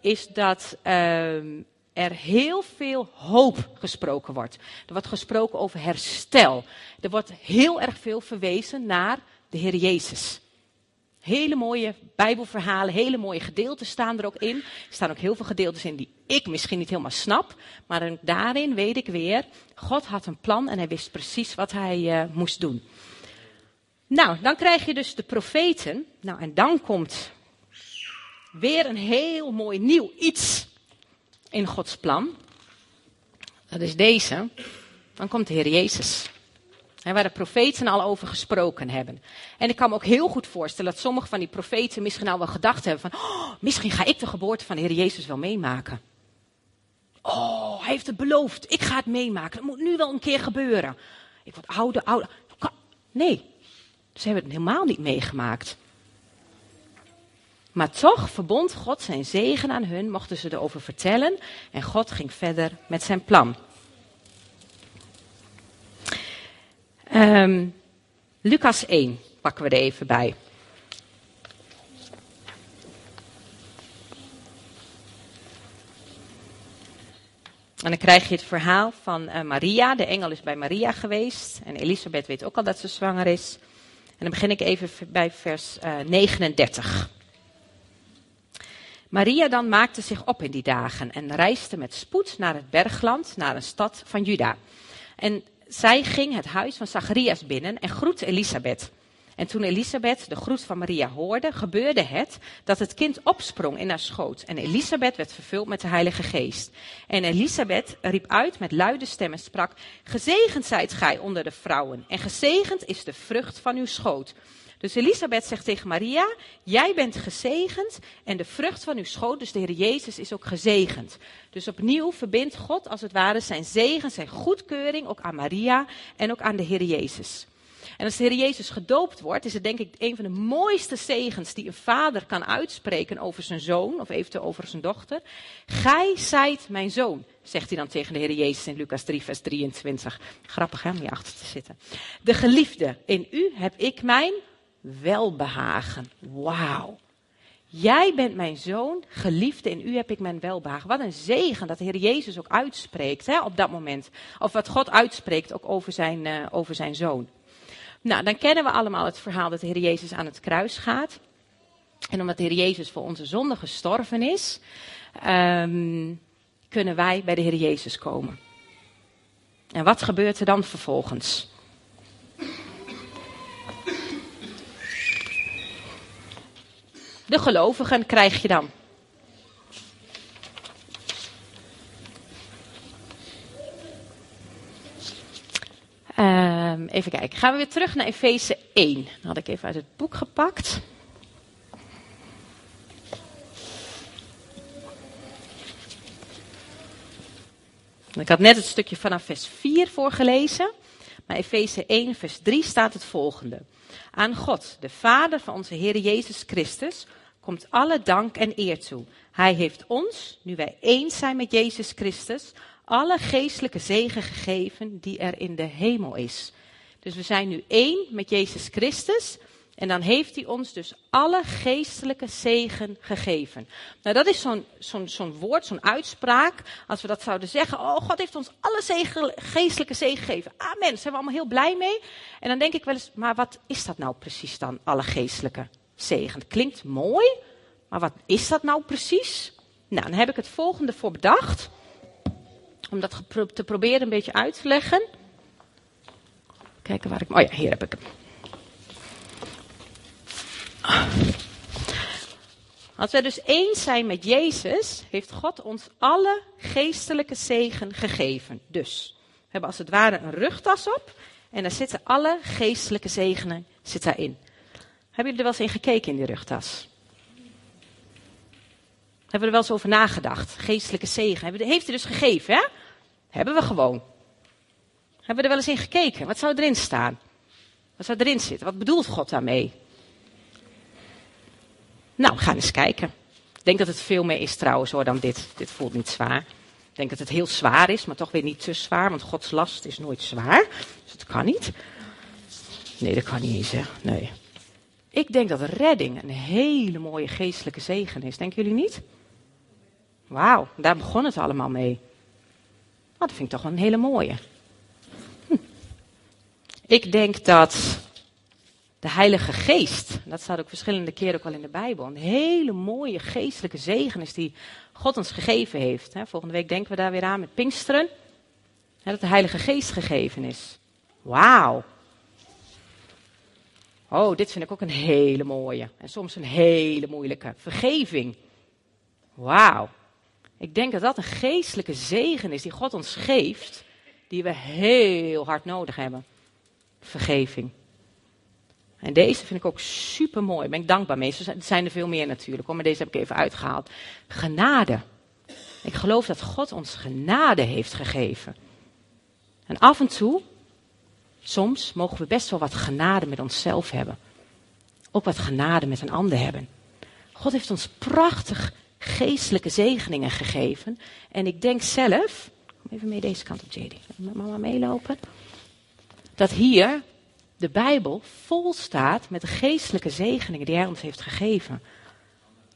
is dat um, er heel veel hoop gesproken wordt. Er wordt gesproken over herstel. Er wordt heel erg veel verwezen naar de Heer Jezus. Hele mooie Bijbelverhalen, hele mooie gedeelten staan er ook in. Er staan ook heel veel gedeeltes in die ik misschien niet helemaal snap. Maar daarin weet ik weer, God had een plan en hij wist precies wat hij uh, moest doen. Nou, dan krijg je dus de profeten. Nou, en dan komt weer een heel mooi nieuw iets in Gods plan. Dat is deze. Dan komt de Heer Jezus. Waar de profeten al over gesproken hebben. En ik kan me ook heel goed voorstellen dat sommige van die profeten misschien al wel gedacht hebben van, oh, misschien ga ik de geboorte van de Heer Jezus wel meemaken. Oh, hij heeft het beloofd. Ik ga het meemaken. Het moet nu wel een keer gebeuren. Ik word ouder, ouder. Nee, ze hebben het helemaal niet meegemaakt. Maar toch verbond God zijn zegen aan hun, mochten ze erover vertellen. En God ging verder met zijn plan. Um, Lucas 1 pakken we er even bij. En dan krijg je het verhaal van uh, Maria. De engel is bij Maria geweest. En Elisabeth weet ook al dat ze zwanger is. En dan begin ik even bij vers uh, 39. Maria dan maakte zich op in die dagen en reisde met spoed naar het bergland, naar een stad van Juda. En zij ging het huis van Zacharias binnen en groette Elisabeth. En toen Elisabeth de groet van Maria hoorde, gebeurde het dat het kind opsprong in haar schoot. En Elisabeth werd vervuld met de Heilige Geest. En Elisabeth riep uit met luide stem en sprak: Gezegend zijt gij onder de vrouwen, en gezegend is de vrucht van uw schoot. Dus Elisabeth zegt tegen Maria, jij bent gezegend en de vrucht van uw schoot, dus de Heer Jezus, is ook gezegend. Dus opnieuw verbindt God als het ware zijn zegen, zijn goedkeuring ook aan Maria en ook aan de Heer Jezus. En als de Heer Jezus gedoopt wordt, is het denk ik een van de mooiste zegens die een vader kan uitspreken over zijn zoon of eventueel over zijn dochter. Gij zijt mijn zoon, zegt hij dan tegen de Heer Jezus in Lucas 3, vers 23. Grappig hè, om hier achter te zitten. De geliefde, in u heb ik mijn welbehagen. Wauw. Jij bent mijn zoon, geliefde, in u heb ik mijn welbehagen. Wat een zegen dat de Heer Jezus ook uitspreekt hè, op dat moment. Of wat God uitspreekt ook over zijn, uh, over zijn zoon. Nou, dan kennen we allemaal het verhaal dat de Heer Jezus aan het kruis gaat. En omdat de Heer Jezus voor onze zonde gestorven is, um, kunnen wij bij de Heer Jezus komen. En wat gebeurt er dan vervolgens? De gelovigen krijg je dan. Um, even kijken. Gaan we weer terug naar Efeze 1. Dat had ik even uit het boek gepakt. Ik had net het stukje vanaf vers 4 voorgelezen. Maar Efeze 1, vers 3 staat het volgende. Aan God, de Vader van onze Heer Jezus Christus, komt alle dank en eer toe. Hij heeft ons, nu wij eens zijn met Jezus Christus, alle geestelijke zegen gegeven die er in de hemel is. Dus we zijn nu één met Jezus Christus. En dan heeft hij ons dus alle geestelijke zegen gegeven. Nou, dat is zo'n woord, zo'n uitspraak. Als we dat zouden zeggen, oh, God heeft ons alle zegen, geestelijke zegen gegeven. Amen, daar zijn we allemaal heel blij mee. En dan denk ik wel eens, maar wat is dat nou precies dan, alle geestelijke zegen? Klinkt mooi, maar wat is dat nou precies? Nou, dan heb ik het volgende voor bedacht. Om dat te proberen een beetje uit te leggen. Kijken waar ik. Oh ja, hier heb ik hem. Als we dus eens zijn met Jezus, heeft God ons alle geestelijke zegen gegeven. Dus we hebben als het ware een rugtas op en daar zitten alle geestelijke zegenen zit daarin. Hebben jullie er wel eens in gekeken in die rugtas? Hebben we er wel eens over nagedacht? Geestelijke zegen. Heeft hij dus gegeven, hè? Hebben we gewoon. Hebben we er wel eens in gekeken? Wat zou erin staan? Wat zou erin zitten? Wat bedoelt God daarmee? Nou, we gaan eens kijken. Ik denk dat het veel meer is trouwens hoor dan dit. Dit voelt niet zwaar. Ik denk dat het heel zwaar is, maar toch weer niet te zwaar. Want Gods last is nooit zwaar. Dus het kan niet. Nee, dat kan niet eens, hè. Nee. Ik denk dat redding een hele mooie geestelijke zegen is. Denken jullie niet? Wauw, daar begon het allemaal mee. Oh, dat vind ik toch wel een hele mooie. Hm. Ik denk dat de Heilige Geest, dat staat ook verschillende keren ook al in de Bijbel, een hele mooie geestelijke zegen is die God ons gegeven heeft. Volgende week denken we daar weer aan met Pinksteren. Dat de Heilige Geest gegeven is. Wauw. Oh, dit vind ik ook een hele mooie. En soms een hele moeilijke. Vergeving. Wauw. Ik denk dat dat een geestelijke zegen is die God ons geeft, die we heel hard nodig hebben. vergeving. En deze vind ik ook super mooi. Ben ik dankbaar mee. Er zijn er veel meer natuurlijk, maar deze heb ik even uitgehaald. Genade. Ik geloof dat God ons genade heeft gegeven. En af en toe, soms, mogen we best wel wat genade met onszelf hebben. Ook wat genade met een ander hebben. God heeft ons prachtig geestelijke zegeningen gegeven. En ik denk zelf, kom even mee deze kant op, JD. Mama meelopen. Dat hier de Bijbel vol staat met de geestelijke zegeningen die Hij ons heeft gegeven.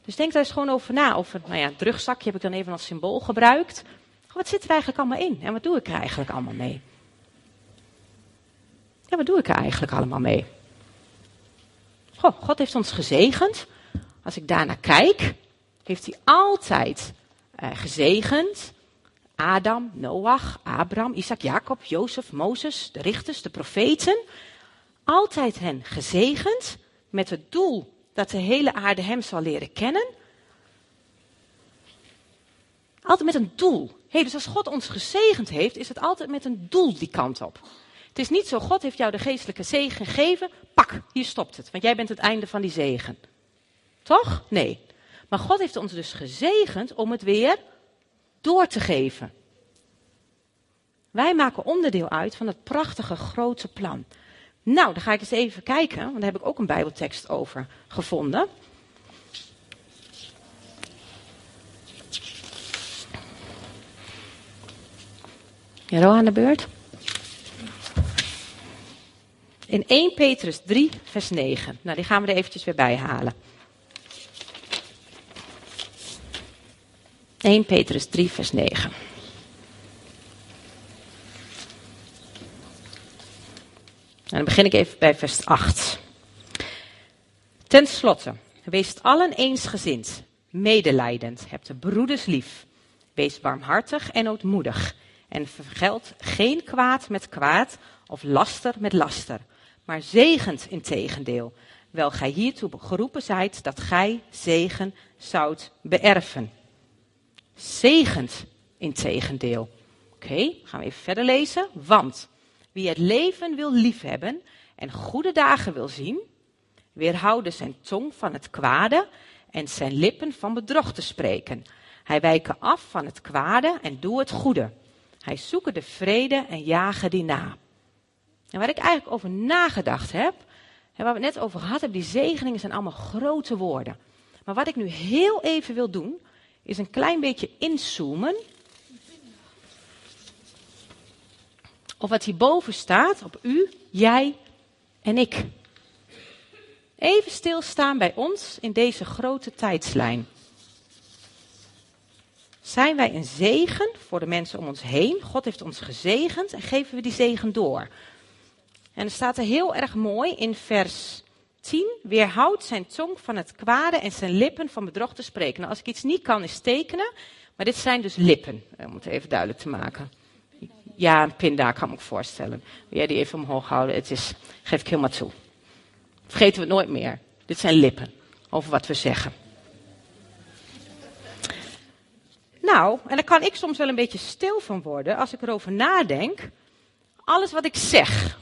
Dus denk daar eens gewoon over na. Over, nou ja, het rugzakje heb ik dan even als symbool gebruikt. Wat zit er eigenlijk allemaal in? En wat doe ik er eigenlijk allemaal mee? Ja, wat doe ik er eigenlijk allemaal mee? Goh, God heeft ons gezegend. Als ik daarnaar kijk, heeft hij altijd uh, gezegend. Adam, Noach, Abraham, Isaac, Jacob, Jozef, Mozes, de richters, de profeten. Altijd hen gezegend met het doel dat de hele aarde hem zal leren kennen. Altijd met een doel. Hey, dus als God ons gezegend heeft, is het altijd met een doel die kant op. Het is niet zo, God heeft jou de geestelijke zegen gegeven, pak, hier stopt het, want jij bent het einde van die zegen. Toch? Nee. Maar God heeft ons dus gezegend om het weer door te geven. Wij maken onderdeel uit van het prachtige grote plan. Nou, dan ga ik eens even kijken, want daar heb ik ook een Bijbeltekst over gevonden. Ja, aan de beurt. In 1 Petrus 3, vers 9. Nou, die gaan we er eventjes weer bij halen. 1 Petrus 3, vers 9. En dan begin ik even bij vers 8. Ten slotte, wees allen eensgezind, medelijdend, hebt de broeders lief. Wees barmhartig en ootmoedig. En vergeld geen kwaad met kwaad of laster met laster, maar zegent in tegendeel. Wel gij hiertoe geroepen zijt dat gij zegen zoudt beërven. Zegent in tegendeel. Oké, gaan we even verder lezen. Want wie het leven wil liefhebben en goede dagen wil zien, weerhouden zijn tong van het kwade en zijn lippen van bedrog te spreken. Hij wijken af van het kwade en doe het goede. Hij zoeken de vrede en jagen die na. En waar ik eigenlijk over nagedacht heb, en waar we het net over gehad hebben, die zegeningen zijn allemaal grote woorden. Maar wat ik nu heel even wil doen, is een klein beetje inzoomen Of wat hierboven staat op u, jij en ik. Even stilstaan bij ons in deze grote tijdslijn. Zijn wij een zegen voor de mensen om ons heen? God heeft ons gezegend en geven we die zegen door. En er staat er heel erg mooi in vers 10. Weerhoudt zijn tong van het kwade en zijn lippen van bedrog te spreken. Nou, als ik iets niet kan is tekenen, maar dit zijn dus lippen, om het even duidelijk te maken. Ja, een pinda kan ik me voorstellen. Wil jij die even omhoog houden? Het is, geef ik helemaal toe. Vergeten we het nooit meer. Dit zijn lippen over wat we zeggen. Nou, en daar kan ik soms wel een beetje stil van worden als ik erover nadenk. Alles wat ik zeg,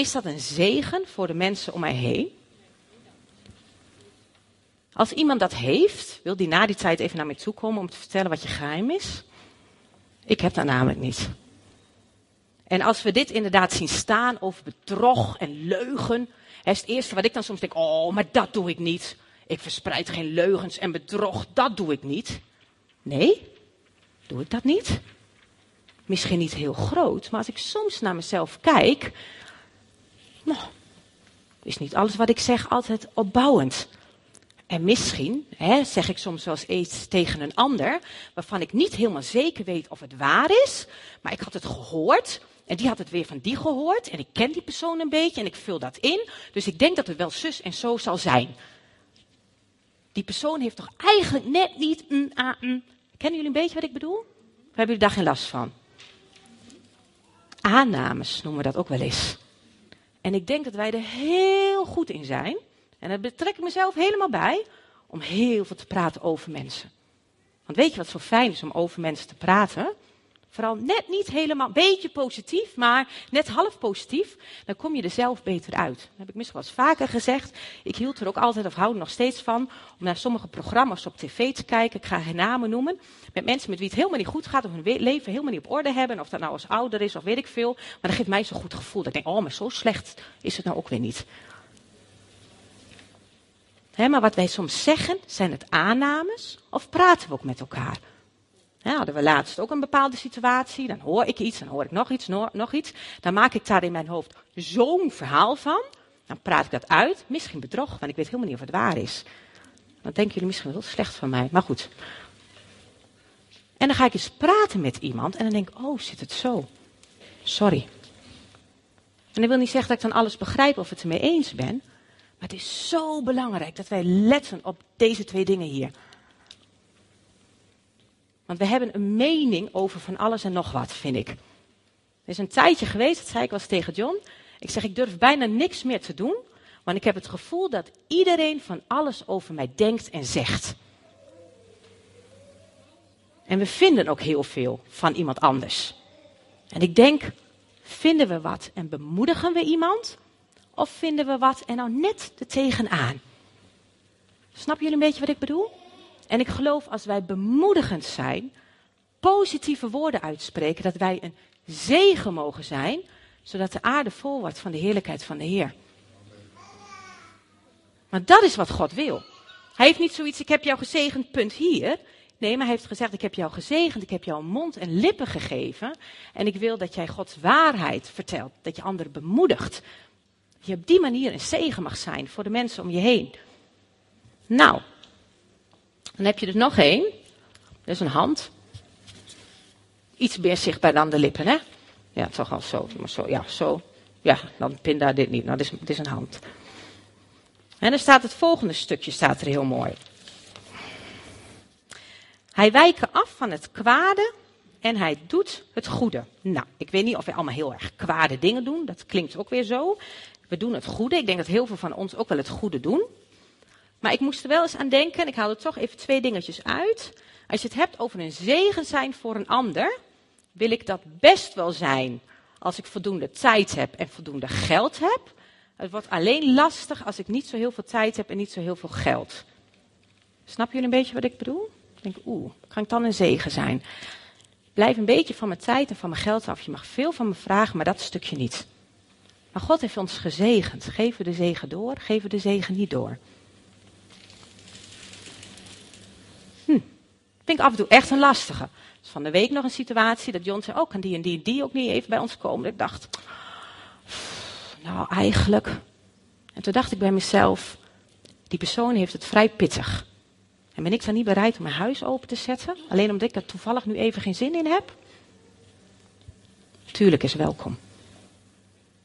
is dat een zegen voor de mensen om mij heen? Als iemand dat heeft, wil die na die tijd even naar mij toe komen om te vertellen wat je geheim is? Ik heb dat namelijk niet. En als we dit inderdaad zien staan over bedrog en leugen, is het eerste wat ik dan soms denk, oh, maar dat doe ik niet. Ik verspreid geen leugens en bedrog, dat doe ik niet. Nee, doe ik dat niet? Misschien niet heel groot, maar als ik soms naar mezelf kijk, nou, is niet alles wat ik zeg altijd opbouwend. En misschien hè, zeg ik soms wel eens tegen een ander, waarvan ik niet helemaal zeker weet of het waar is, maar ik had het gehoord. En die had het weer van die gehoord. En ik ken die persoon een beetje en ik vul dat in. Dus ik denk dat het wel zus en zo zal zijn. Die persoon heeft toch eigenlijk net niet. Kennen jullie een beetje wat ik bedoel? Of hebben jullie daar geen last van? Aannames noemen we dat ook wel eens. En ik denk dat wij er heel goed in zijn en daar betrek ik mezelf helemaal bij om heel veel te praten over mensen. Want weet je wat zo fijn is om over mensen te praten? Vooral net niet helemaal, een beetje positief, maar net half positief, dan kom je er zelf beter uit. Dat heb ik misschien wel eens vaker gezegd. Ik hield er ook altijd, of hou er nog steeds van, om naar sommige programma's op tv te kijken. Ik ga geen namen noemen. Met mensen met wie het helemaal niet goed gaat, of hun leven helemaal niet op orde hebben, of dat nou als ouder is of weet ik veel. Maar dat geeft mij zo'n goed gevoel. Dat ik denk, oh, maar zo slecht is het nou ook weer niet. maar wat wij soms zeggen, zijn het aannames of praten we ook met elkaar? Hadden we laatst ook een bepaalde situatie, dan hoor ik iets, dan hoor ik nog iets, nog iets. Dan maak ik daar in mijn hoofd zo'n verhaal van. Dan praat ik dat uit, misschien bedrog, want ik weet helemaal niet of het waar is. Dan denken jullie misschien wel slecht van mij, maar goed. En dan ga ik eens praten met iemand en dan denk ik, oh, zit het zo? Sorry. En dat wil niet zeggen dat ik dan alles begrijp of het ermee eens ben. Maar het is zo belangrijk dat wij letten op deze twee dingen hier. Want we hebben een mening over van alles en nog wat, vind ik. Er is een tijdje geweest, dat zei ik wel eens tegen John. Ik zeg, ik durf bijna niks meer te doen. Want ik heb het gevoel dat iedereen van alles over mij denkt en zegt. En we vinden ook heel veel van iemand anders. En ik denk, vinden we wat en bemoedigen we iemand? Of vinden we wat en nou net er tegenaan? Snap jullie een beetje wat ik bedoel? En ik geloof als wij bemoedigend zijn, positieve woorden uitspreken, dat wij een zegen mogen zijn, zodat de aarde vol wordt van de heerlijkheid van de Heer. Maar dat is wat God wil. Hij heeft niet zoiets, ik heb jou gezegend, punt hier. Nee, maar hij heeft gezegd, ik heb jou gezegend, ik heb jou mond en lippen gegeven. En ik wil dat jij Gods waarheid vertelt, dat je anderen bemoedigt. Dat je op die manier een zegen mag zijn voor de mensen om je heen. Nou, dan heb je er nog één. Dat is een hand. Iets meer zichtbaar dan de lippen, hè? Ja, toch wel zo. Maar zo, ja, zo. Ja, dan pinda dit niet. Nou, dit is, een hand. En dan staat het volgende stukje, staat er heel mooi. Hij wijkt af van het kwade en hij doet het goede. Nou, ik weet niet of wij allemaal heel erg kwade dingen doen. Dat klinkt ook weer zo. We doen het goede. Ik denk dat heel veel van ons ook wel het goede doen. Maar ik moest er wel eens aan denken, ik haal er toch even twee dingetjes uit. Als je het hebt over een zegen zijn voor een ander, wil ik dat best wel zijn als ik voldoende tijd heb en voldoende geld heb. Het wordt alleen lastig als ik niet zo heel veel tijd heb en niet zo heel veel geld. Snap jullie een beetje wat ik bedoel? Ik denk, oeh, kan ik dan een zegen zijn? Blijf een beetje van mijn tijd en van mijn geld af. Je mag veel van me vragen, maar dat stukje niet. Maar God heeft ons gezegend. Geven we de zegen door, geven we de zegen niet door. Vind ik af en toe echt een lastige. Dus van de week nog een situatie dat John zei, oh, kan die en die en die ook niet even bij ons komen? Ik dacht, nou eigenlijk. En toen dacht ik bij mezelf, die persoon heeft het vrij pittig. En ben ik dan niet bereid om mijn huis open te zetten? Alleen omdat ik er toevallig nu even geen zin in heb? Tuurlijk is welkom.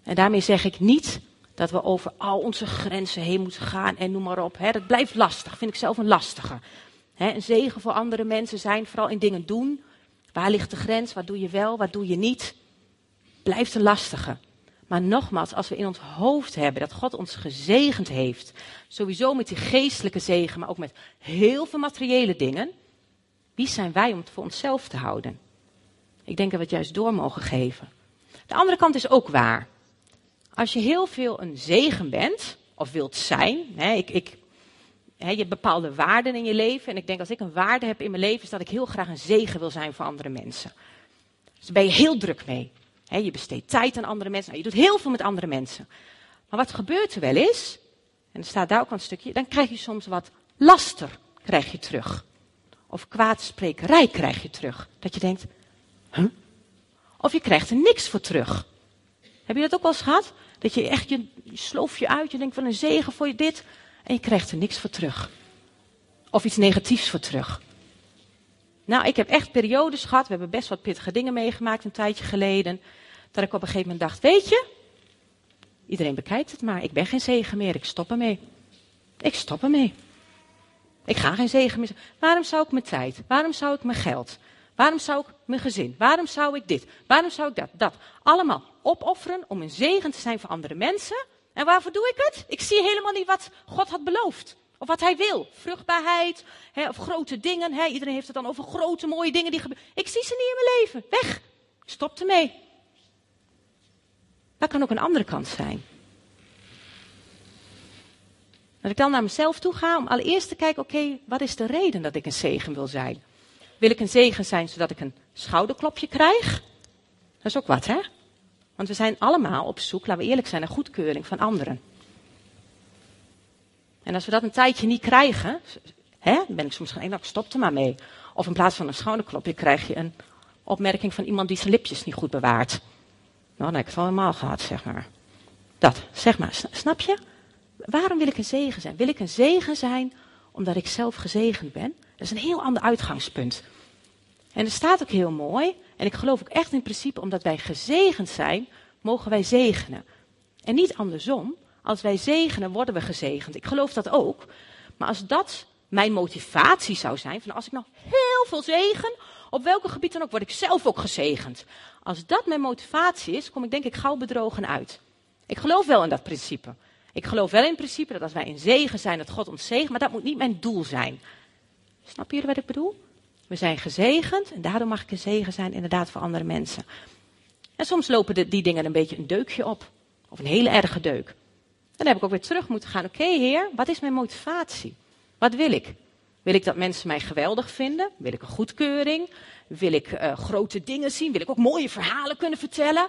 En daarmee zeg ik niet dat we over al onze grenzen heen moeten gaan en noem maar op. Hè. Dat blijft lastig, vind ik zelf een lastige. Een zegen voor andere mensen zijn, vooral in dingen doen. Waar ligt de grens? Wat doe je wel? Wat doe je niet? Blijft een lastige. Maar nogmaals, als we in ons hoofd hebben dat God ons gezegend heeft, sowieso met die geestelijke zegen, maar ook met heel veel materiële dingen, wie zijn wij om het voor onszelf te houden? Ik denk dat we het juist door mogen geven. De andere kant is ook waar. Als je heel veel een zegen bent, of wilt zijn, hè, ik, ik, je hebt bepaalde waarden in je leven, en ik denk als ik een waarde heb in mijn leven, is dat ik heel graag een zegen wil zijn voor andere mensen. Dus daar ben je heel druk mee je besteedt tijd aan andere mensen. Nou, je doet heel veel met andere mensen. Maar wat gebeurt er wel is, en er staat daar ook een stukje, dan krijg je soms wat laster krijg je terug. Of kwaadsprekerij krijg je terug. Dat je denkt, huh? Of je krijgt er niks voor terug. Heb je dat ook wel eens gehad? Dat je echt, je, je sloof je uit, je denkt van een zegen voor je dit, en je krijgt er niks voor terug. Of iets negatiefs voor terug. Nou, ik heb echt periodes gehad, we hebben best wat pittige dingen meegemaakt een tijdje geleden. Dat ik op een gegeven moment dacht, weet je, iedereen bekijkt het maar. Ik ben geen zegen meer, ik stop ermee. Ik stop ermee. Ik ga geen zegen meer. Waarom zou ik mijn tijd? Waarom zou ik mijn geld? Waarom zou ik mijn gezin? Waarom zou ik dit? Waarom zou ik dat? Dat. Allemaal opofferen om een zegen te zijn voor andere mensen. En waarvoor doe ik het? Ik zie helemaal niet wat God had beloofd. Of wat hij wil. Vruchtbaarheid, hè, of grote dingen. Hè. Iedereen heeft het dan over grote, mooie dingen die gebeuren. Ik zie ze niet in mijn leven. Weg. Stop ermee. Dat kan ook een andere kant zijn. Dat ik dan naar mezelf toe ga om allereerst te kijken, oké, wat is de reden dat ik een zegen wil zijn? Wil ik een zegen zijn zodat ik een schouderklopje krijg? Dat is ook wat, hè? Want we zijn allemaal op zoek, laten we eerlijk zijn, naar goedkeuring van anderen. En als we dat een tijdje niet krijgen, hè, ben ik soms nou, stop er maar mee. Of in plaats van een schouderklopje krijg je een opmerking van iemand die zijn lipjes niet goed bewaart. Nou, dan heb ik het al helemaal gehad, zeg maar. Dat, zeg maar, snap je? Waarom wil ik een zegen zijn? Wil ik een zegen zijn omdat ik zelf gezegend ben? Dat is een heel ander uitgangspunt. En er staat ook heel mooi, en ik geloof ook echt in principe, omdat wij gezegend zijn, mogen wij zegenen. En niet andersom. Als wij zegenen, worden we gezegend. Ik geloof dat ook. Maar als dat mijn motivatie zou zijn, van als ik nou heel veel zegen, op welke gebied dan ook, word ik zelf ook gezegend. Als dat mijn motivatie is, kom ik denk ik gauw bedrogen uit. Ik geloof wel in dat principe. Ik geloof wel in principe dat als wij in zegen zijn, dat God ons zegen, maar dat moet niet mijn doel zijn. Snap jullie wat ik bedoel? We zijn gezegend en daardoor mag ik een zegen zijn inderdaad voor andere mensen. En soms lopen die dingen een beetje een deukje op. Of een hele erge deuk. Dan heb ik ook weer terug moeten gaan. Oké heer, wat is mijn motivatie? Wat wil ik? Wil ik dat mensen mij geweldig vinden? Wil ik een goedkeuring? Wil ik uh, grote dingen zien? Wil ik ook mooie verhalen kunnen vertellen?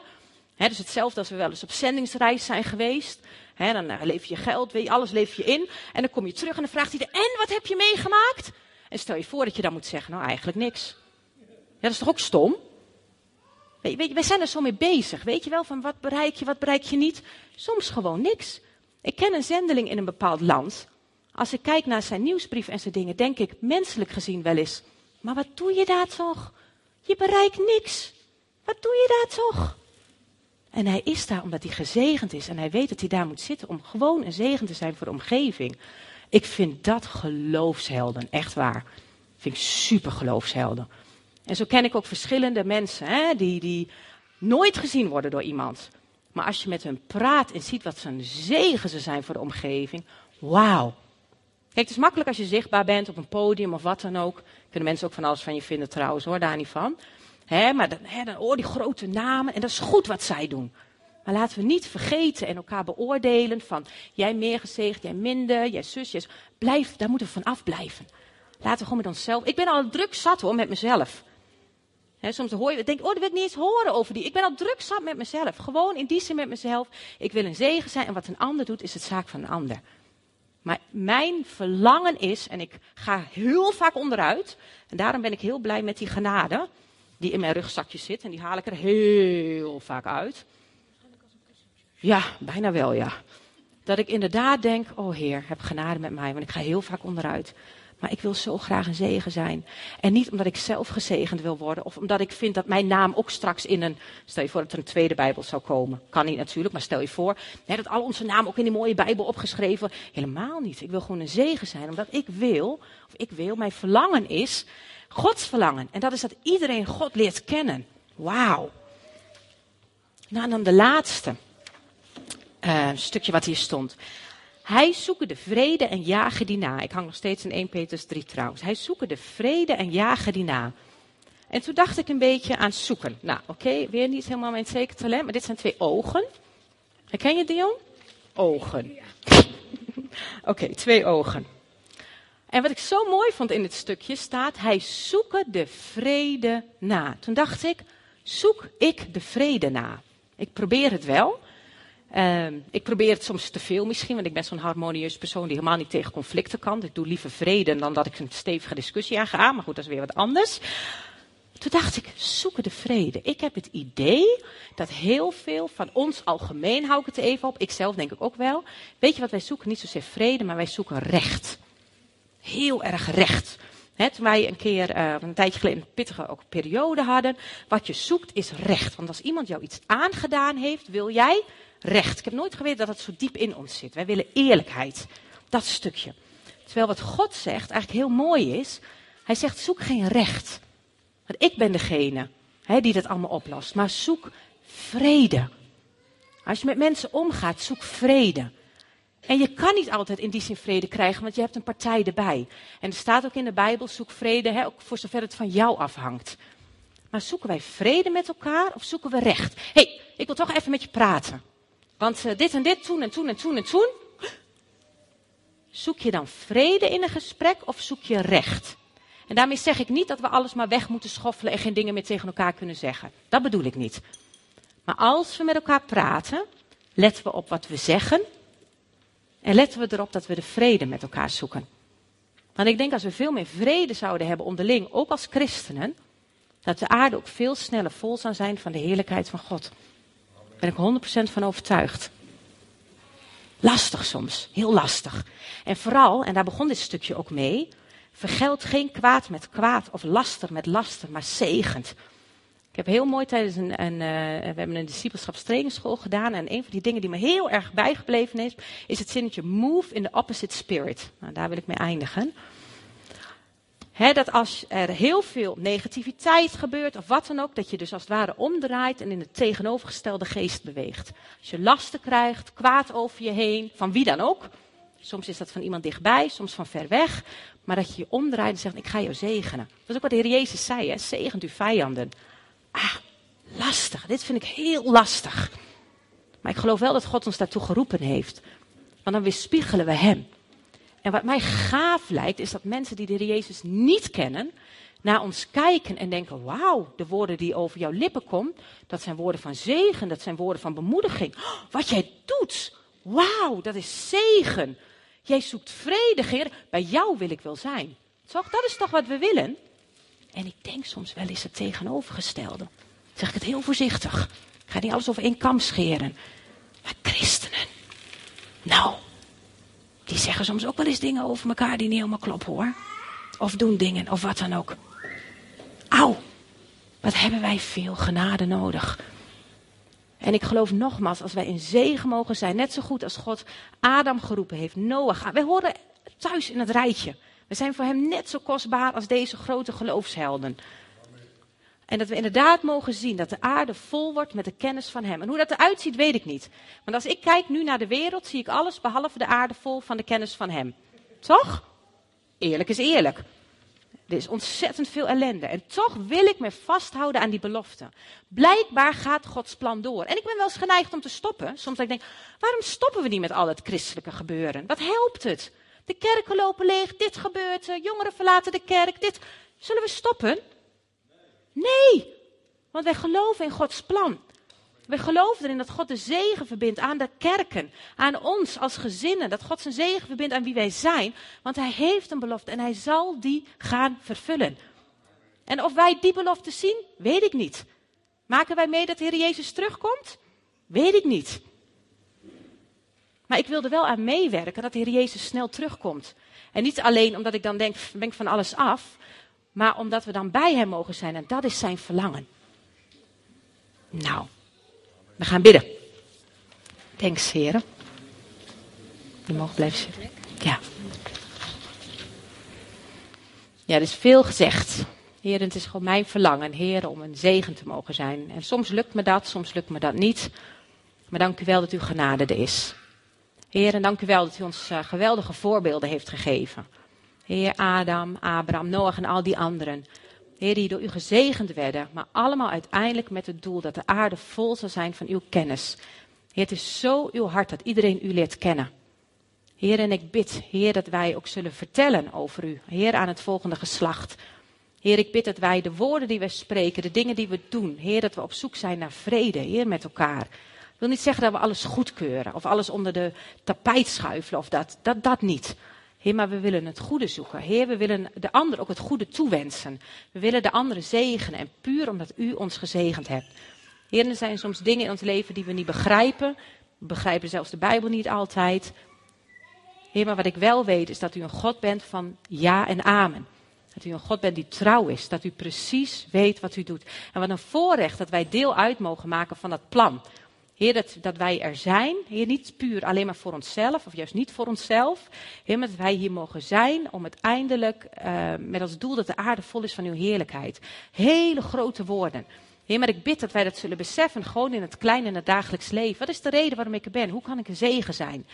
He, dus hetzelfde als we wel eens op zendingsreis zijn geweest. Dan uh, leef je geld, alles leef je in. En dan kom je terug en dan vraagt hij, en wat heb je meegemaakt? En stel je voor dat je dan moet zeggen, nou eigenlijk niks. Ja, dat is toch ook stom? Je, wij zijn er zo mee bezig. Weet je wel, van wat bereik je, wat bereik je niet? Soms gewoon niks. Ik ken een zendeling in een bepaald land. Als ik kijk naar zijn nieuwsbrief en zijn dingen, denk ik menselijk gezien wel eens. Maar wat doe je daar toch? Je bereikt niks. Wat doe je daar toch? En hij is daar omdat hij gezegend is. En hij weet dat hij daar moet zitten om gewoon een zegen te zijn voor de omgeving. Ik vind dat geloofshelden, echt waar. Vind ik super geloofshelden. En zo ken ik ook verschillende mensen hè, die, die nooit gezien worden door iemand. Maar als je met hen praat en ziet wat een zegen ze zijn voor de omgeving, wauw. Kijk, het is makkelijk als je zichtbaar bent op een podium of wat dan ook. Kunnen mensen ook van alles van je vinden trouwens hoor, daar niet van. Maar dan, hè, dan hoor die grote namen en dat is goed wat zij doen. Maar laten we niet vergeten en elkaar beoordelen van jij meer gezegend, jij minder, jij zus, jij Blijf, daar moeten we van afblijven. Laten we gewoon met onszelf. Ik ben al druk zat hoor met mezelf. Soms hoor je, denk oh, dat wil ik niet eens horen over die. Ik ben al druk zat met mezelf. Gewoon in die zin met mezelf. Ik wil een zegen zijn en wat een ander doet, is het zaak van een ander. Maar mijn verlangen is, en ik ga heel vaak onderuit, en daarom ben ik heel blij met die genade die in mijn rugzakje zit, en die haal ik er heel vaak uit. Ja, bijna wel, ja. Dat ik inderdaad denk, oh Heer, heb genade met mij, want ik ga heel vaak onderuit. Maar ik wil zo graag een zegen zijn. En niet omdat ik zelf gezegend wil worden. Of omdat ik vind dat mijn naam ook straks in een. Stel je voor dat er een tweede Bijbel zou komen. Kan niet natuurlijk, maar stel je voor. Hè, dat al onze naam ook in die mooie Bijbel opgeschreven. Helemaal niet. Ik wil gewoon een zegen zijn. Omdat ik wil, of ik wil, mijn verlangen is. Gods verlangen. En dat is dat iedereen God leert kennen. Wauw. Nou, en dan de laatste. Uh, stukje wat hier stond. Hij zoeken de vrede en jagen die na. Ik hang nog steeds in 1 Petrus 3 trouwens. Hij zoeken de vrede en jagen die na. En toen dacht ik een beetje aan zoeken. Nou, oké, weer niet helemaal mijn zeker talent, maar dit zijn twee ogen. Herken je Dion? Ogen. (laughs) oké, twee ogen. En wat ik zo mooi vond in dit stukje staat, hij zoeken de vrede na. Toen dacht ik, zoek ik de vrede na. Ik probeer het wel, uh, ik probeer het soms te veel misschien, want ik ben zo'n harmonieus persoon die helemaal niet tegen conflicten kan. Ik doe liever vrede dan dat ik een stevige discussie aanga. Maar goed, dat is weer wat anders. Toen dacht ik, zoeken de vrede. Ik heb het idee dat heel veel van ons algemeen, hou ik het even op, ikzelf denk ik ook wel. Weet je wat wij zoeken? Niet zozeer vrede, maar wij zoeken recht. Heel erg recht. Toen wij een keer, uh, een tijdje geleden, een pittige ook periode hadden. Wat je zoekt is recht. Want als iemand jou iets aangedaan heeft, wil jij recht. Ik heb nooit geweten dat het zo diep in ons zit. Wij willen eerlijkheid. Dat stukje. Terwijl wat God zegt eigenlijk heel mooi is. Hij zegt zoek geen recht. Want ik ben degene die dat allemaal oplost. Maar zoek vrede. Als je met mensen omgaat, zoek vrede. En je kan niet altijd in die zin vrede krijgen, want je hebt een partij erbij. En er staat ook in de Bijbel, zoek vrede, hè, ook voor zover het van jou afhangt. Maar zoeken wij vrede met elkaar of zoeken we recht? Hé, hey, ik wil toch even met je praten. Want uh, dit en dit, toen en toen en toen en toen. Zoek je dan vrede in een gesprek of zoek je recht? En daarmee zeg ik niet dat we alles maar weg moeten schoffelen en geen dingen meer tegen elkaar kunnen zeggen. Dat bedoel ik niet. Maar als we met elkaar praten, letten we op wat we zeggen en letten we erop dat we de vrede met elkaar zoeken. Want ik denk als we veel meer vrede zouden hebben onderling, ook als christenen, dat de aarde ook veel sneller vol zou zijn van de heerlijkheid van God. Daar ben ik 100% van overtuigd. Lastig soms, heel lastig. En vooral, en daar begon dit stukje ook mee, vergeld geen kwaad met kwaad of laster met laster, maar zegend. Ik heb heel mooi tijdens een, een uh, we hebben een discipelschapstrainingsschool gedaan. En een van die dingen die me heel erg bijgebleven is, is het zinnetje move in the opposite spirit. Nou, daar wil ik mee eindigen. Dat als er heel veel negativiteit gebeurt of wat dan ook, dat je dus als het ware omdraait en in de tegenovergestelde geest beweegt. Als je lasten krijgt, kwaad over je heen, van wie dan ook. Soms is dat van iemand dichtbij, soms van ver weg. Maar dat je je omdraait en zegt, ik ga jou zegenen. Dat is ook wat de Heer Jezus zei, hè? zegent uw vijanden. Ah, lastig. Dit vind ik heel lastig. Maar ik geloof wel dat God ons daartoe geroepen heeft. Want dan weerspiegelen we Hem. En wat mij gaaf lijkt, is dat mensen die de Heer Jezus niet kennen, naar ons kijken en denken: Wauw, de woorden die over jouw lippen komen, dat zijn woorden van zegen, dat zijn woorden van bemoediging. Oh, wat jij doet, wauw, dat is zegen. Jij zoekt vrede, Heer. Bij jou wil ik wel zijn. Toch? Dat is toch wat we willen? En ik denk soms wel eens het tegenovergestelde. zeg ik het heel voorzichtig. Ik ga niet alles over één kam scheren. Maar christenen. Nou, die zeggen soms ook wel eens dingen over elkaar die niet helemaal kloppen hoor. Of doen dingen, of wat dan ook. Auw, wat hebben wij veel genade nodig. En ik geloof nogmaals, als wij in zegen mogen zijn, net zo goed als God Adam geroepen heeft, Noach. Wij horen thuis in het rijtje. We zijn voor hem net zo kostbaar als deze grote geloofshelden. En dat we inderdaad mogen zien dat de aarde vol wordt met de kennis van Hem. En hoe dat eruit ziet, weet ik niet. Want als ik kijk nu naar de wereld, zie ik alles behalve de aarde vol van de kennis van Hem. Toch? Eerlijk is eerlijk. Er is ontzettend veel ellende. En toch wil ik me vasthouden aan die belofte. Blijkbaar gaat Gods plan door. En ik ben wel eens geneigd om te stoppen. Soms denk ik, waarom stoppen we niet met al het christelijke gebeuren? Wat helpt het? De kerken lopen leeg, dit gebeurt, jongeren verlaten de kerk, dit. Zullen we stoppen? Nee, want wij geloven in Gods plan. Wij geloven erin dat God de zegen verbindt aan de kerken, aan ons als gezinnen. Dat God zijn zegen verbindt aan wie wij zijn. Want hij heeft een belofte en hij zal die gaan vervullen. En of wij die belofte zien, weet ik niet. Maken wij mee dat de Heer Jezus terugkomt? Weet ik niet. Maar ik wil er wel aan meewerken dat de Heer Jezus snel terugkomt. En niet alleen omdat ik dan denk, ben ik van alles af maar omdat we dan bij Hem mogen zijn. En dat is zijn verlangen. Nou, we gaan bidden. Thanks, heren. Je mag blijven zitten. Ja. Ja, er is veel gezegd. Heer, het is gewoon mijn verlangen, Heer, om een zegen te mogen zijn. En soms lukt me dat, soms lukt me dat niet. Maar dank u wel dat uw genade er is. Heer, en dank u wel dat u ons uh, geweldige voorbeelden heeft gegeven. Heer Adam, Abraham, Noach en al die anderen. Heer, die door u gezegend werden, maar allemaal uiteindelijk met het doel dat de aarde vol zal zijn van uw kennis. Heer, het is zo uw hart dat iedereen u leert kennen. Heer, en ik bid, Heer, dat wij ook zullen vertellen over u. Heer, aan het volgende geslacht. Heer, ik bid dat wij de woorden die we spreken, de dingen die we doen, Heer, dat we op zoek zijn naar vrede, Heer, met elkaar. Wil niet zeggen dat we alles goedkeuren of alles onder de tapijt schuifelen of dat, dat, dat niet. Heer, maar we willen het goede zoeken. Heer, we willen de ander ook het goede toewensen. We willen de anderen zegenen. En puur omdat u ons gezegend hebt. Heer, er zijn soms dingen in ons leven die we niet begrijpen. We begrijpen zelfs de Bijbel niet altijd. Heer, maar wat ik wel weet is dat u een God bent van ja en amen. Dat u een God bent die trouw is. Dat u precies weet wat u doet. En wat een voorrecht dat wij deel uit mogen maken van dat plan. Heer, dat, wij er zijn. Heer, niet puur alleen maar voor onszelf, of juist niet voor onszelf. Heer, dat wij hier mogen zijn om uiteindelijk uh, met als doel dat de aarde vol is van uw heerlijkheid. Hele grote woorden. Heer, maar ik bid dat wij dat zullen beseffen, gewoon in het kleine, in het dagelijks leven. Wat is de reden waarom ik er ben? Hoe kan ik een zegen zijn?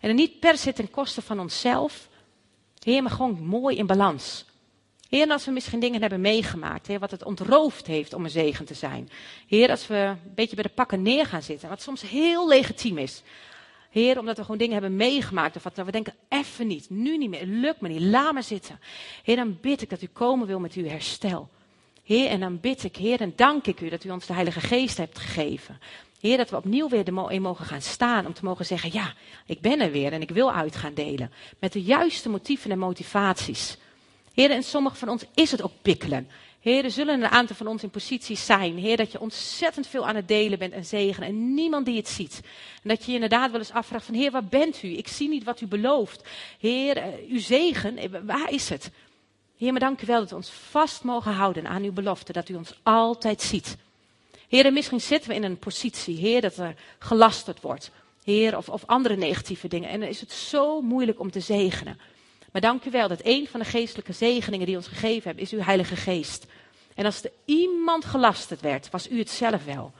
En niet per se ten koste van onszelf. Heer, maar gewoon mooi in balans. Heer, als we misschien dingen hebben meegemaakt, wat het ontroofd heeft om een zegen te zijn. Heer, als we een beetje bij de pakken neer gaan zitten, wat soms heel legitiem is. Heer, omdat we gewoon dingen hebben meegemaakt. Of wat we denken, even niet, nu niet meer, lukt me niet, laat me zitten. Heer, dan bid ik dat u komen wil met uw herstel. Heer, en dan bid ik, Heer, en dank ik u dat u ons de Heilige Geest hebt gegeven. Heer, dat we opnieuw weer in mogen gaan staan om te mogen zeggen, ja, ik ben er weer en ik wil uit gaan delen. Met de juiste motieven en motivaties. Heer, en sommigen van ons is het ook pikkelen. Heer, er zullen een aantal van ons in posities zijn. Heer, dat je ontzettend veel aan het delen bent en zegen en niemand die het ziet. En dat je je inderdaad wel eens afvraagt van, Heer, waar bent u? Ik zie niet wat u belooft. Heer, uh, uw zegen, eh, waar is het? Heer, maar dank u wel dat we ons vast mogen houden aan uw belofte, dat u ons altijd ziet. Heer, en misschien zitten we in een positie, Heer, dat er gelasterd wordt. Heer, of, of andere negatieve dingen. En dan is het zo moeilijk om te zegenen. Maar dank u wel dat een van de geestelijke zegeningen die ons gegeven hebben, is uw Heilige Geest. En als er iemand gelasterd werd, was u het zelf wel.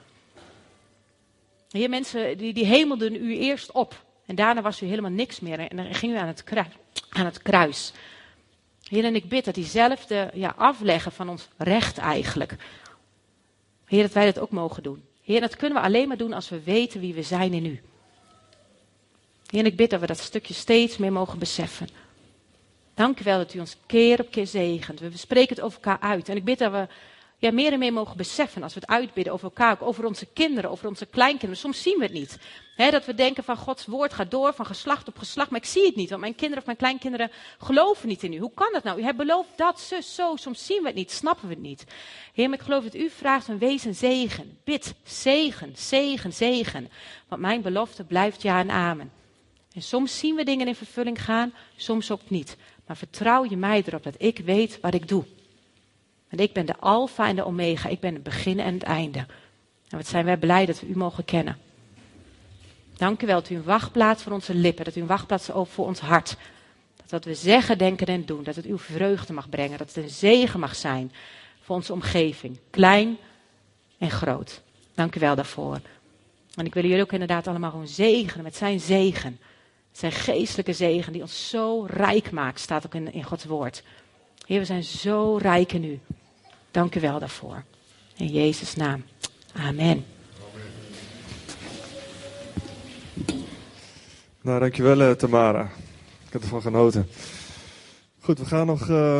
Heer, mensen die, die hemelden u eerst op. En daarna was u helemaal niks meer. En dan ging u aan het kruis. Aan het kruis. Heer, en ik bid dat diezelfde ja, afleggen van ons recht eigenlijk. Heer, dat wij dat ook mogen doen. Heer, dat kunnen we alleen maar doen als we weten wie we zijn in u. Heer, en ik bid dat we dat stukje steeds meer mogen beseffen. Dank u wel dat u ons keer op keer zegent. We spreken het over elkaar uit. En ik bid dat we ja, meer en meer mogen beseffen als we het uitbidden over elkaar, ook over onze kinderen, over onze kleinkinderen. Soms zien we het niet. dat we denken van Gods woord gaat door van geslacht op geslacht, maar ik zie het niet, want mijn kinderen of mijn kleinkinderen geloven niet in u. Hoe kan dat nou? U hebt beloofd dat, zus, zo. Soms zien we het niet, snappen we het niet. Heer, maar ik geloof dat u vraagt een wezen zegen. Bid, zegen, zegen, zegen. Want mijn belofte blijft ja en amen. En soms zien we dingen in vervulling gaan, soms ook niet. Maar vertrouw je mij erop dat ik weet wat ik doe. En ik ben de alfa en de omega. Ik ben het begin en het einde. En wat zijn wij blij dat we u mogen kennen. Dank u wel dat u een wachtplaats voor onze lippen. Dat u een wachtplaats ook voor ons hart. Dat wat we zeggen, denken en doen. Dat het uw vreugde mag brengen. Dat het een zegen mag zijn voor onze omgeving. Klein en groot. Dank u wel daarvoor. En ik wil jullie ook inderdaad allemaal gewoon zegenen met zijn zegen. Zijn geestelijke zegen die ons zo rijk maakt, staat ook in, in Gods woord. Heer, we zijn zo rijk in u. Dank u wel daarvoor. In Jezus' naam. Amen. Nou, dankjewel uh, Tamara. Ik heb ervan genoten. Goed, we gaan nog... Uh...